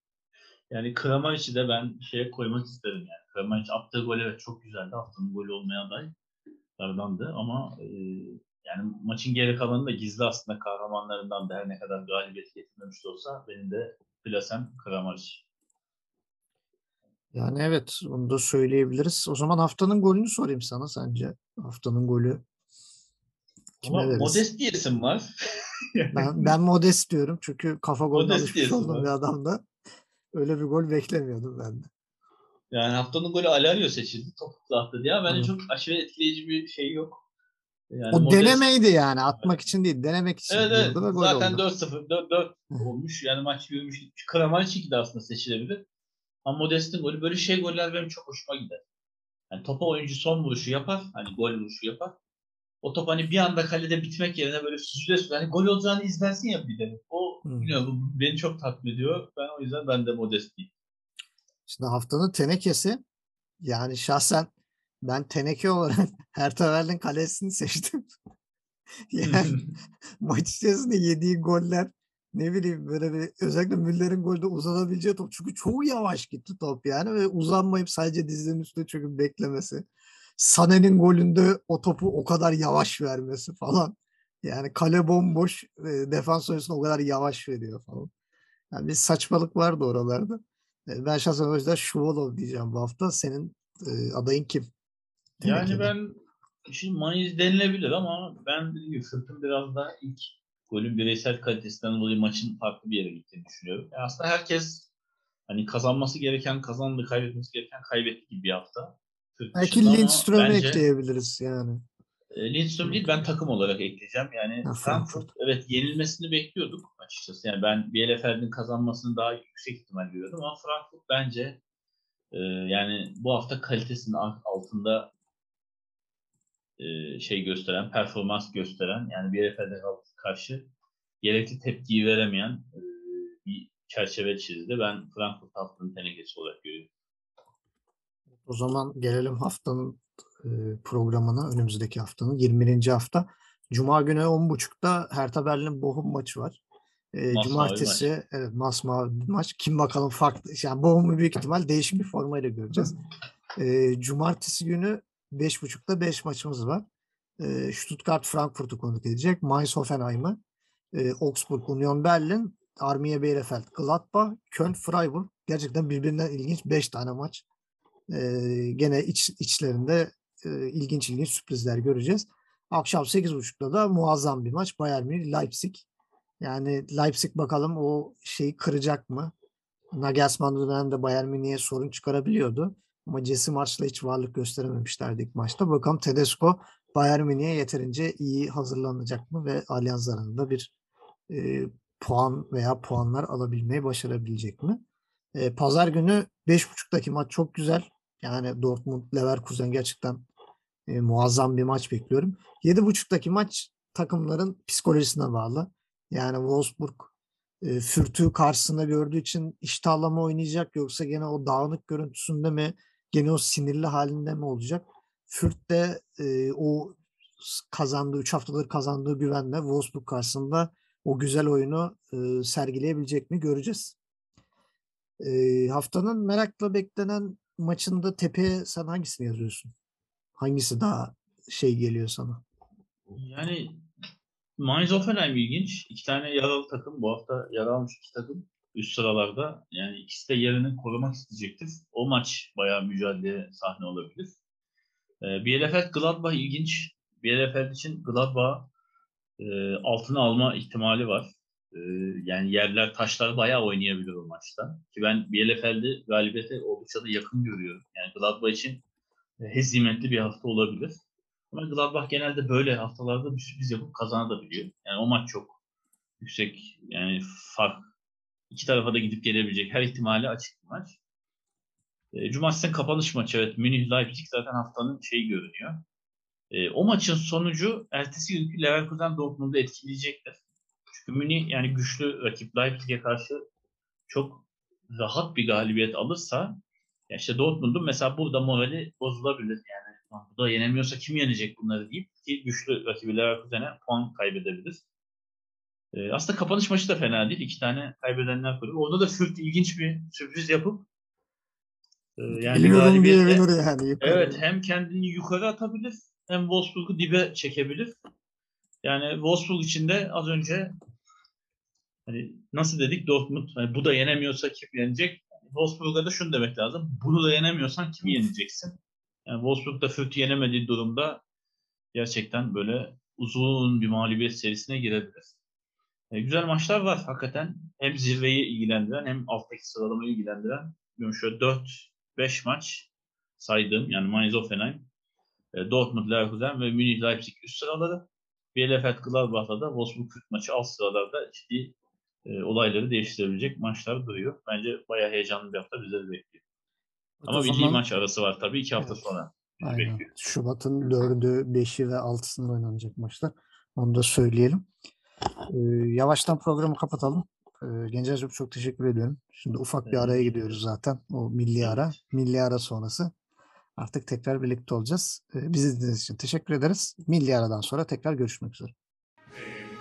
yani Kramaric'i de ben şeye koymak isterim yani. Kramaric attığı gol evet çok güzeldi. Haftanın golü olmaya adaylardandı ama e, yani maçın geri kalanı da gizli aslında kahramanlarından da her ne kadar galibiyet getirmemiş de olsa benim de plasem Kramaric. Yani evet onu da söyleyebiliriz. O zaman haftanın golünü sorayım sana sence. Haftanın golü kime Ama veririz? modest diyesim var. Ben, ben modest diyorum çünkü kafa golüne alışmış olduğum bir adamda. Öyle bir gol beklemiyordum ben de. Yani haftanın golü Alario seçildi. Topuklu attı diye. Bence Hı. çok aşırı etkileyici bir şey yok. Yani o modest- denemeydi yani. Atmak için değil. Denemek için Evet evet. ve gol Zaten oldu. 4-0, 4, olmuş. Yani maç yürümüş. Kramaric de aslında seçilebilir. Ama Modest'in golü böyle şey goller benim çok hoşuma gider. Yani topa oyuncu son vuruşu yapar. Hani gol vuruşu yapar. O top hani bir anda kalede bitmek yerine böyle süzüle süzüle hani gol olacağını izlersin ya bir de. O Hı. bilmiyorum, beni çok tatmin ediyor. Ben o yüzden ben de Modest diyeyim. Şimdi haftanın tenekesi yani şahsen ben teneke olarak Hertha Berlin kalesini seçtim. yani maç içerisinde yediği goller ne bileyim böyle bir özellikle Müller'in golde uzanabileceği top. Çünkü çok yavaş gitti top yani ve uzanmayıp sadece dizinin üstüne çöküp beklemesi. Sané'nin golünde o topu o kadar yavaş vermesi falan. Yani kale bomboş, e, defans oyuncusuna o kadar yavaş veriyor falan. Yani bir saçmalık vardı oralarda. E, Ben şahsen o yüzden Şuvalov diyeceğim bu hafta. Senin e, adayın kim? Yani Tenekede. ben şimdi Maniz denilebilir ama ben Fırtın biraz da ilk golün bireysel kalitesinden dolayı maçın farklı bir yere gittiğini düşünüyorum. Yani aslında herkes hani kazanması gereken kazandı, kaybetmesi gereken kaybetti gibi bir hafta. Belki Lindström'ü bence- ekleyebiliriz yani. E, Lindström değil ben takım olarak ekleyeceğim. Yani Ha, Frankfurt evet yenilmesini bekliyorduk açıkçası. Yani ben Bielefeld'in kazanmasını daha yüksek ihtimal görüyordum ama Frankfurt bence e, yani bu hafta kalitesinin alt- altında e, şey gösteren, performans gösteren yani Bielefeld'e karşı gerekli tepkiyi veremeyen e, bir çerçeve çizdi. Ben Frankfurt haftanın tenekesi olarak görüyorum. O zaman gelelim haftanın e, programına. Önümüzdeki haftanın 21. hafta. Cuma günü 10.30'da Hertha Berlin Bochum maçı var. E, Masmavi cumartesi evet, masmavi maç. Kim bakalım farklı. Yani Bochum'u büyük ihtimal değişik bir formayla göreceğiz. E, cumartesi günü 5.30'da 5 maçımız var. E, Stuttgart Frankfurt'u konuk edecek. Mainz Hoffenheim'ı, e, Augsburg Union Berlin, Arminia Bielefeld Gladbach, Köln Freiburg. Gerçekten birbirinden ilginç 5 tane maç. E, gene iç, içlerinde e, ilginç ilginç sürprizler göreceğiz. Akşam 8.30'da da muazzam bir maç. Bayern Münih Leipzig. Yani Leipzig bakalım o şeyi kıracak mı? Nagelsmann döneminde Bayern Münih'e sorun çıkarabiliyordu. Ama Jesse March'la hiç varlık gösterememişlerdi ilk maçta. Bakalım Tedesco Bayern Münih'e yeterince iyi hazırlanacak mı ve Allianz aranında bir e, puan veya puanlar alabilmeyi başarabilecek mi? E, Pazar günü 5.30'daki maç çok güzel. Yani Dortmund Leverkusen gerçekten e, muazzam bir maç bekliyorum. 7.30'daki maç takımların psikolojisine bağlı. Yani Wolfsburg e, Fürt'ü karşısında gördüğü için iştahla oynayacak yoksa gene o dağınık görüntüsünde mi gene o sinirli halinde mi olacak? Fürt de e, o kazandığı 3 haftadır kazandığı güvenle Wolfsburg karşısında o güzel oyunu e, sergileyebilecek mi göreceğiz. E, haftanın merakla beklenen maçında tepeye sen hangisini yazıyorsun? Hangisi daha şey geliyor sana? Yani Mainz Hoffenheim ilginç. İki tane yaralı takım. Bu hafta yara almış iki takım üst sıralarda. Yani ikisi de yerini korumak isteyecektir. O maç bayağı mücadele sahne olabilir. Ee, Bielefeld Gladbach ilginç. Bielefeld için Gladbach e, altına alma ihtimali var. E, yani yerler taşlar bayağı oynayabilir o maçta. Ki ben Bielefeld'i galibiyete oldukça da yakın görüyorum. Yani Gladbach için e, hezimetli bir hafta olabilir. Ama Gladbach genelde böyle haftalarda bir sürpriz yapıp kazanabiliyor. Yani o maç çok yüksek yani fark iki tarafa da gidip gelebilecek her ihtimali açık bir maç. E, Cumartesi'nin kapanış maçı evet Münih Leipzig zaten haftanın şeyi görünüyor. E, o maçın sonucu ertesi günkü Leverkusen Dortmund'u etkileyecektir. Çünkü Münih yani güçlü rakip Leipzig'e karşı çok rahat bir galibiyet alırsa ya işte Dortmund'un mesela burada morali bozulabilir. Yani "Lan bu da yenemiyorsa kim yenecek bunları deyip ki güçlü rakibi Leverkusen'e puan kaybedebilir. E, aslında kapanış maçı da fena değil. İki tane kaybedenler koyuyor. Orada da Fürt ilginç bir sürpriz yapıp e, yani Biliyorum galibiyetle- yani. yukarı. Evet hem kendini yukarı atabilir hem Wolfsburg'u dibe çekebilir. Yani Wolfsburg için de az önce hani nasıl dedik Dortmund hani bu da yenemiyorsa kim yenecek? Wolfsburg'a da şunu demek lazım. Bunu da yenemiyorsan kimi yeneceksin? Yani Wolfsburg da Fürth'ü yenemediği durumda gerçekten böyle uzun bir mağlubiyet serisine girebilir. E, güzel maçlar var hakikaten. Hem zirveyi ilgilendiren hem alttaki sıralamayı ilgilendiren. Bilmiyorum şöyle 4-5 maç saydığım yani Mainz Hoffenheim, e, Dortmund, Leverkusen ve Münih Leipzig üst sıraları. Bielefeld Gladbach'ta da Wolfsburg Fürth maçı alt sıralarda ciddi e, olayları değiştirebilecek maçlar duruyor. Bence bayağı heyecanlı bir hafta bizleri bekliyor. Ama O milli zaman- maç arası var tabii iki hafta Evet. sonra. Aynen. bekliyor. Şubat'ın 4'ü, 5'i ve 6'sında oynanacak maçlar. Onu da söyleyelim. Ee, yavaştan programı kapatalım. Ee, Gencer çok çok teşekkür ediyorum. Şimdi ufak bir araya gidiyoruz zaten. O milli ara. Milli ara sonrası. Artık tekrar birlikte olacağız. Ee, bizi izlediğiniz için teşekkür ederiz. Milli aradan sonra tekrar görüşmek üzere.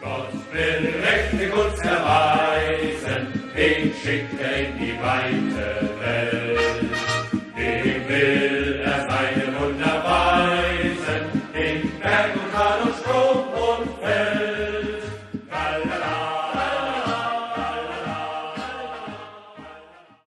Gott will Rechte gut erweisen, den schickt er in die weite Welt.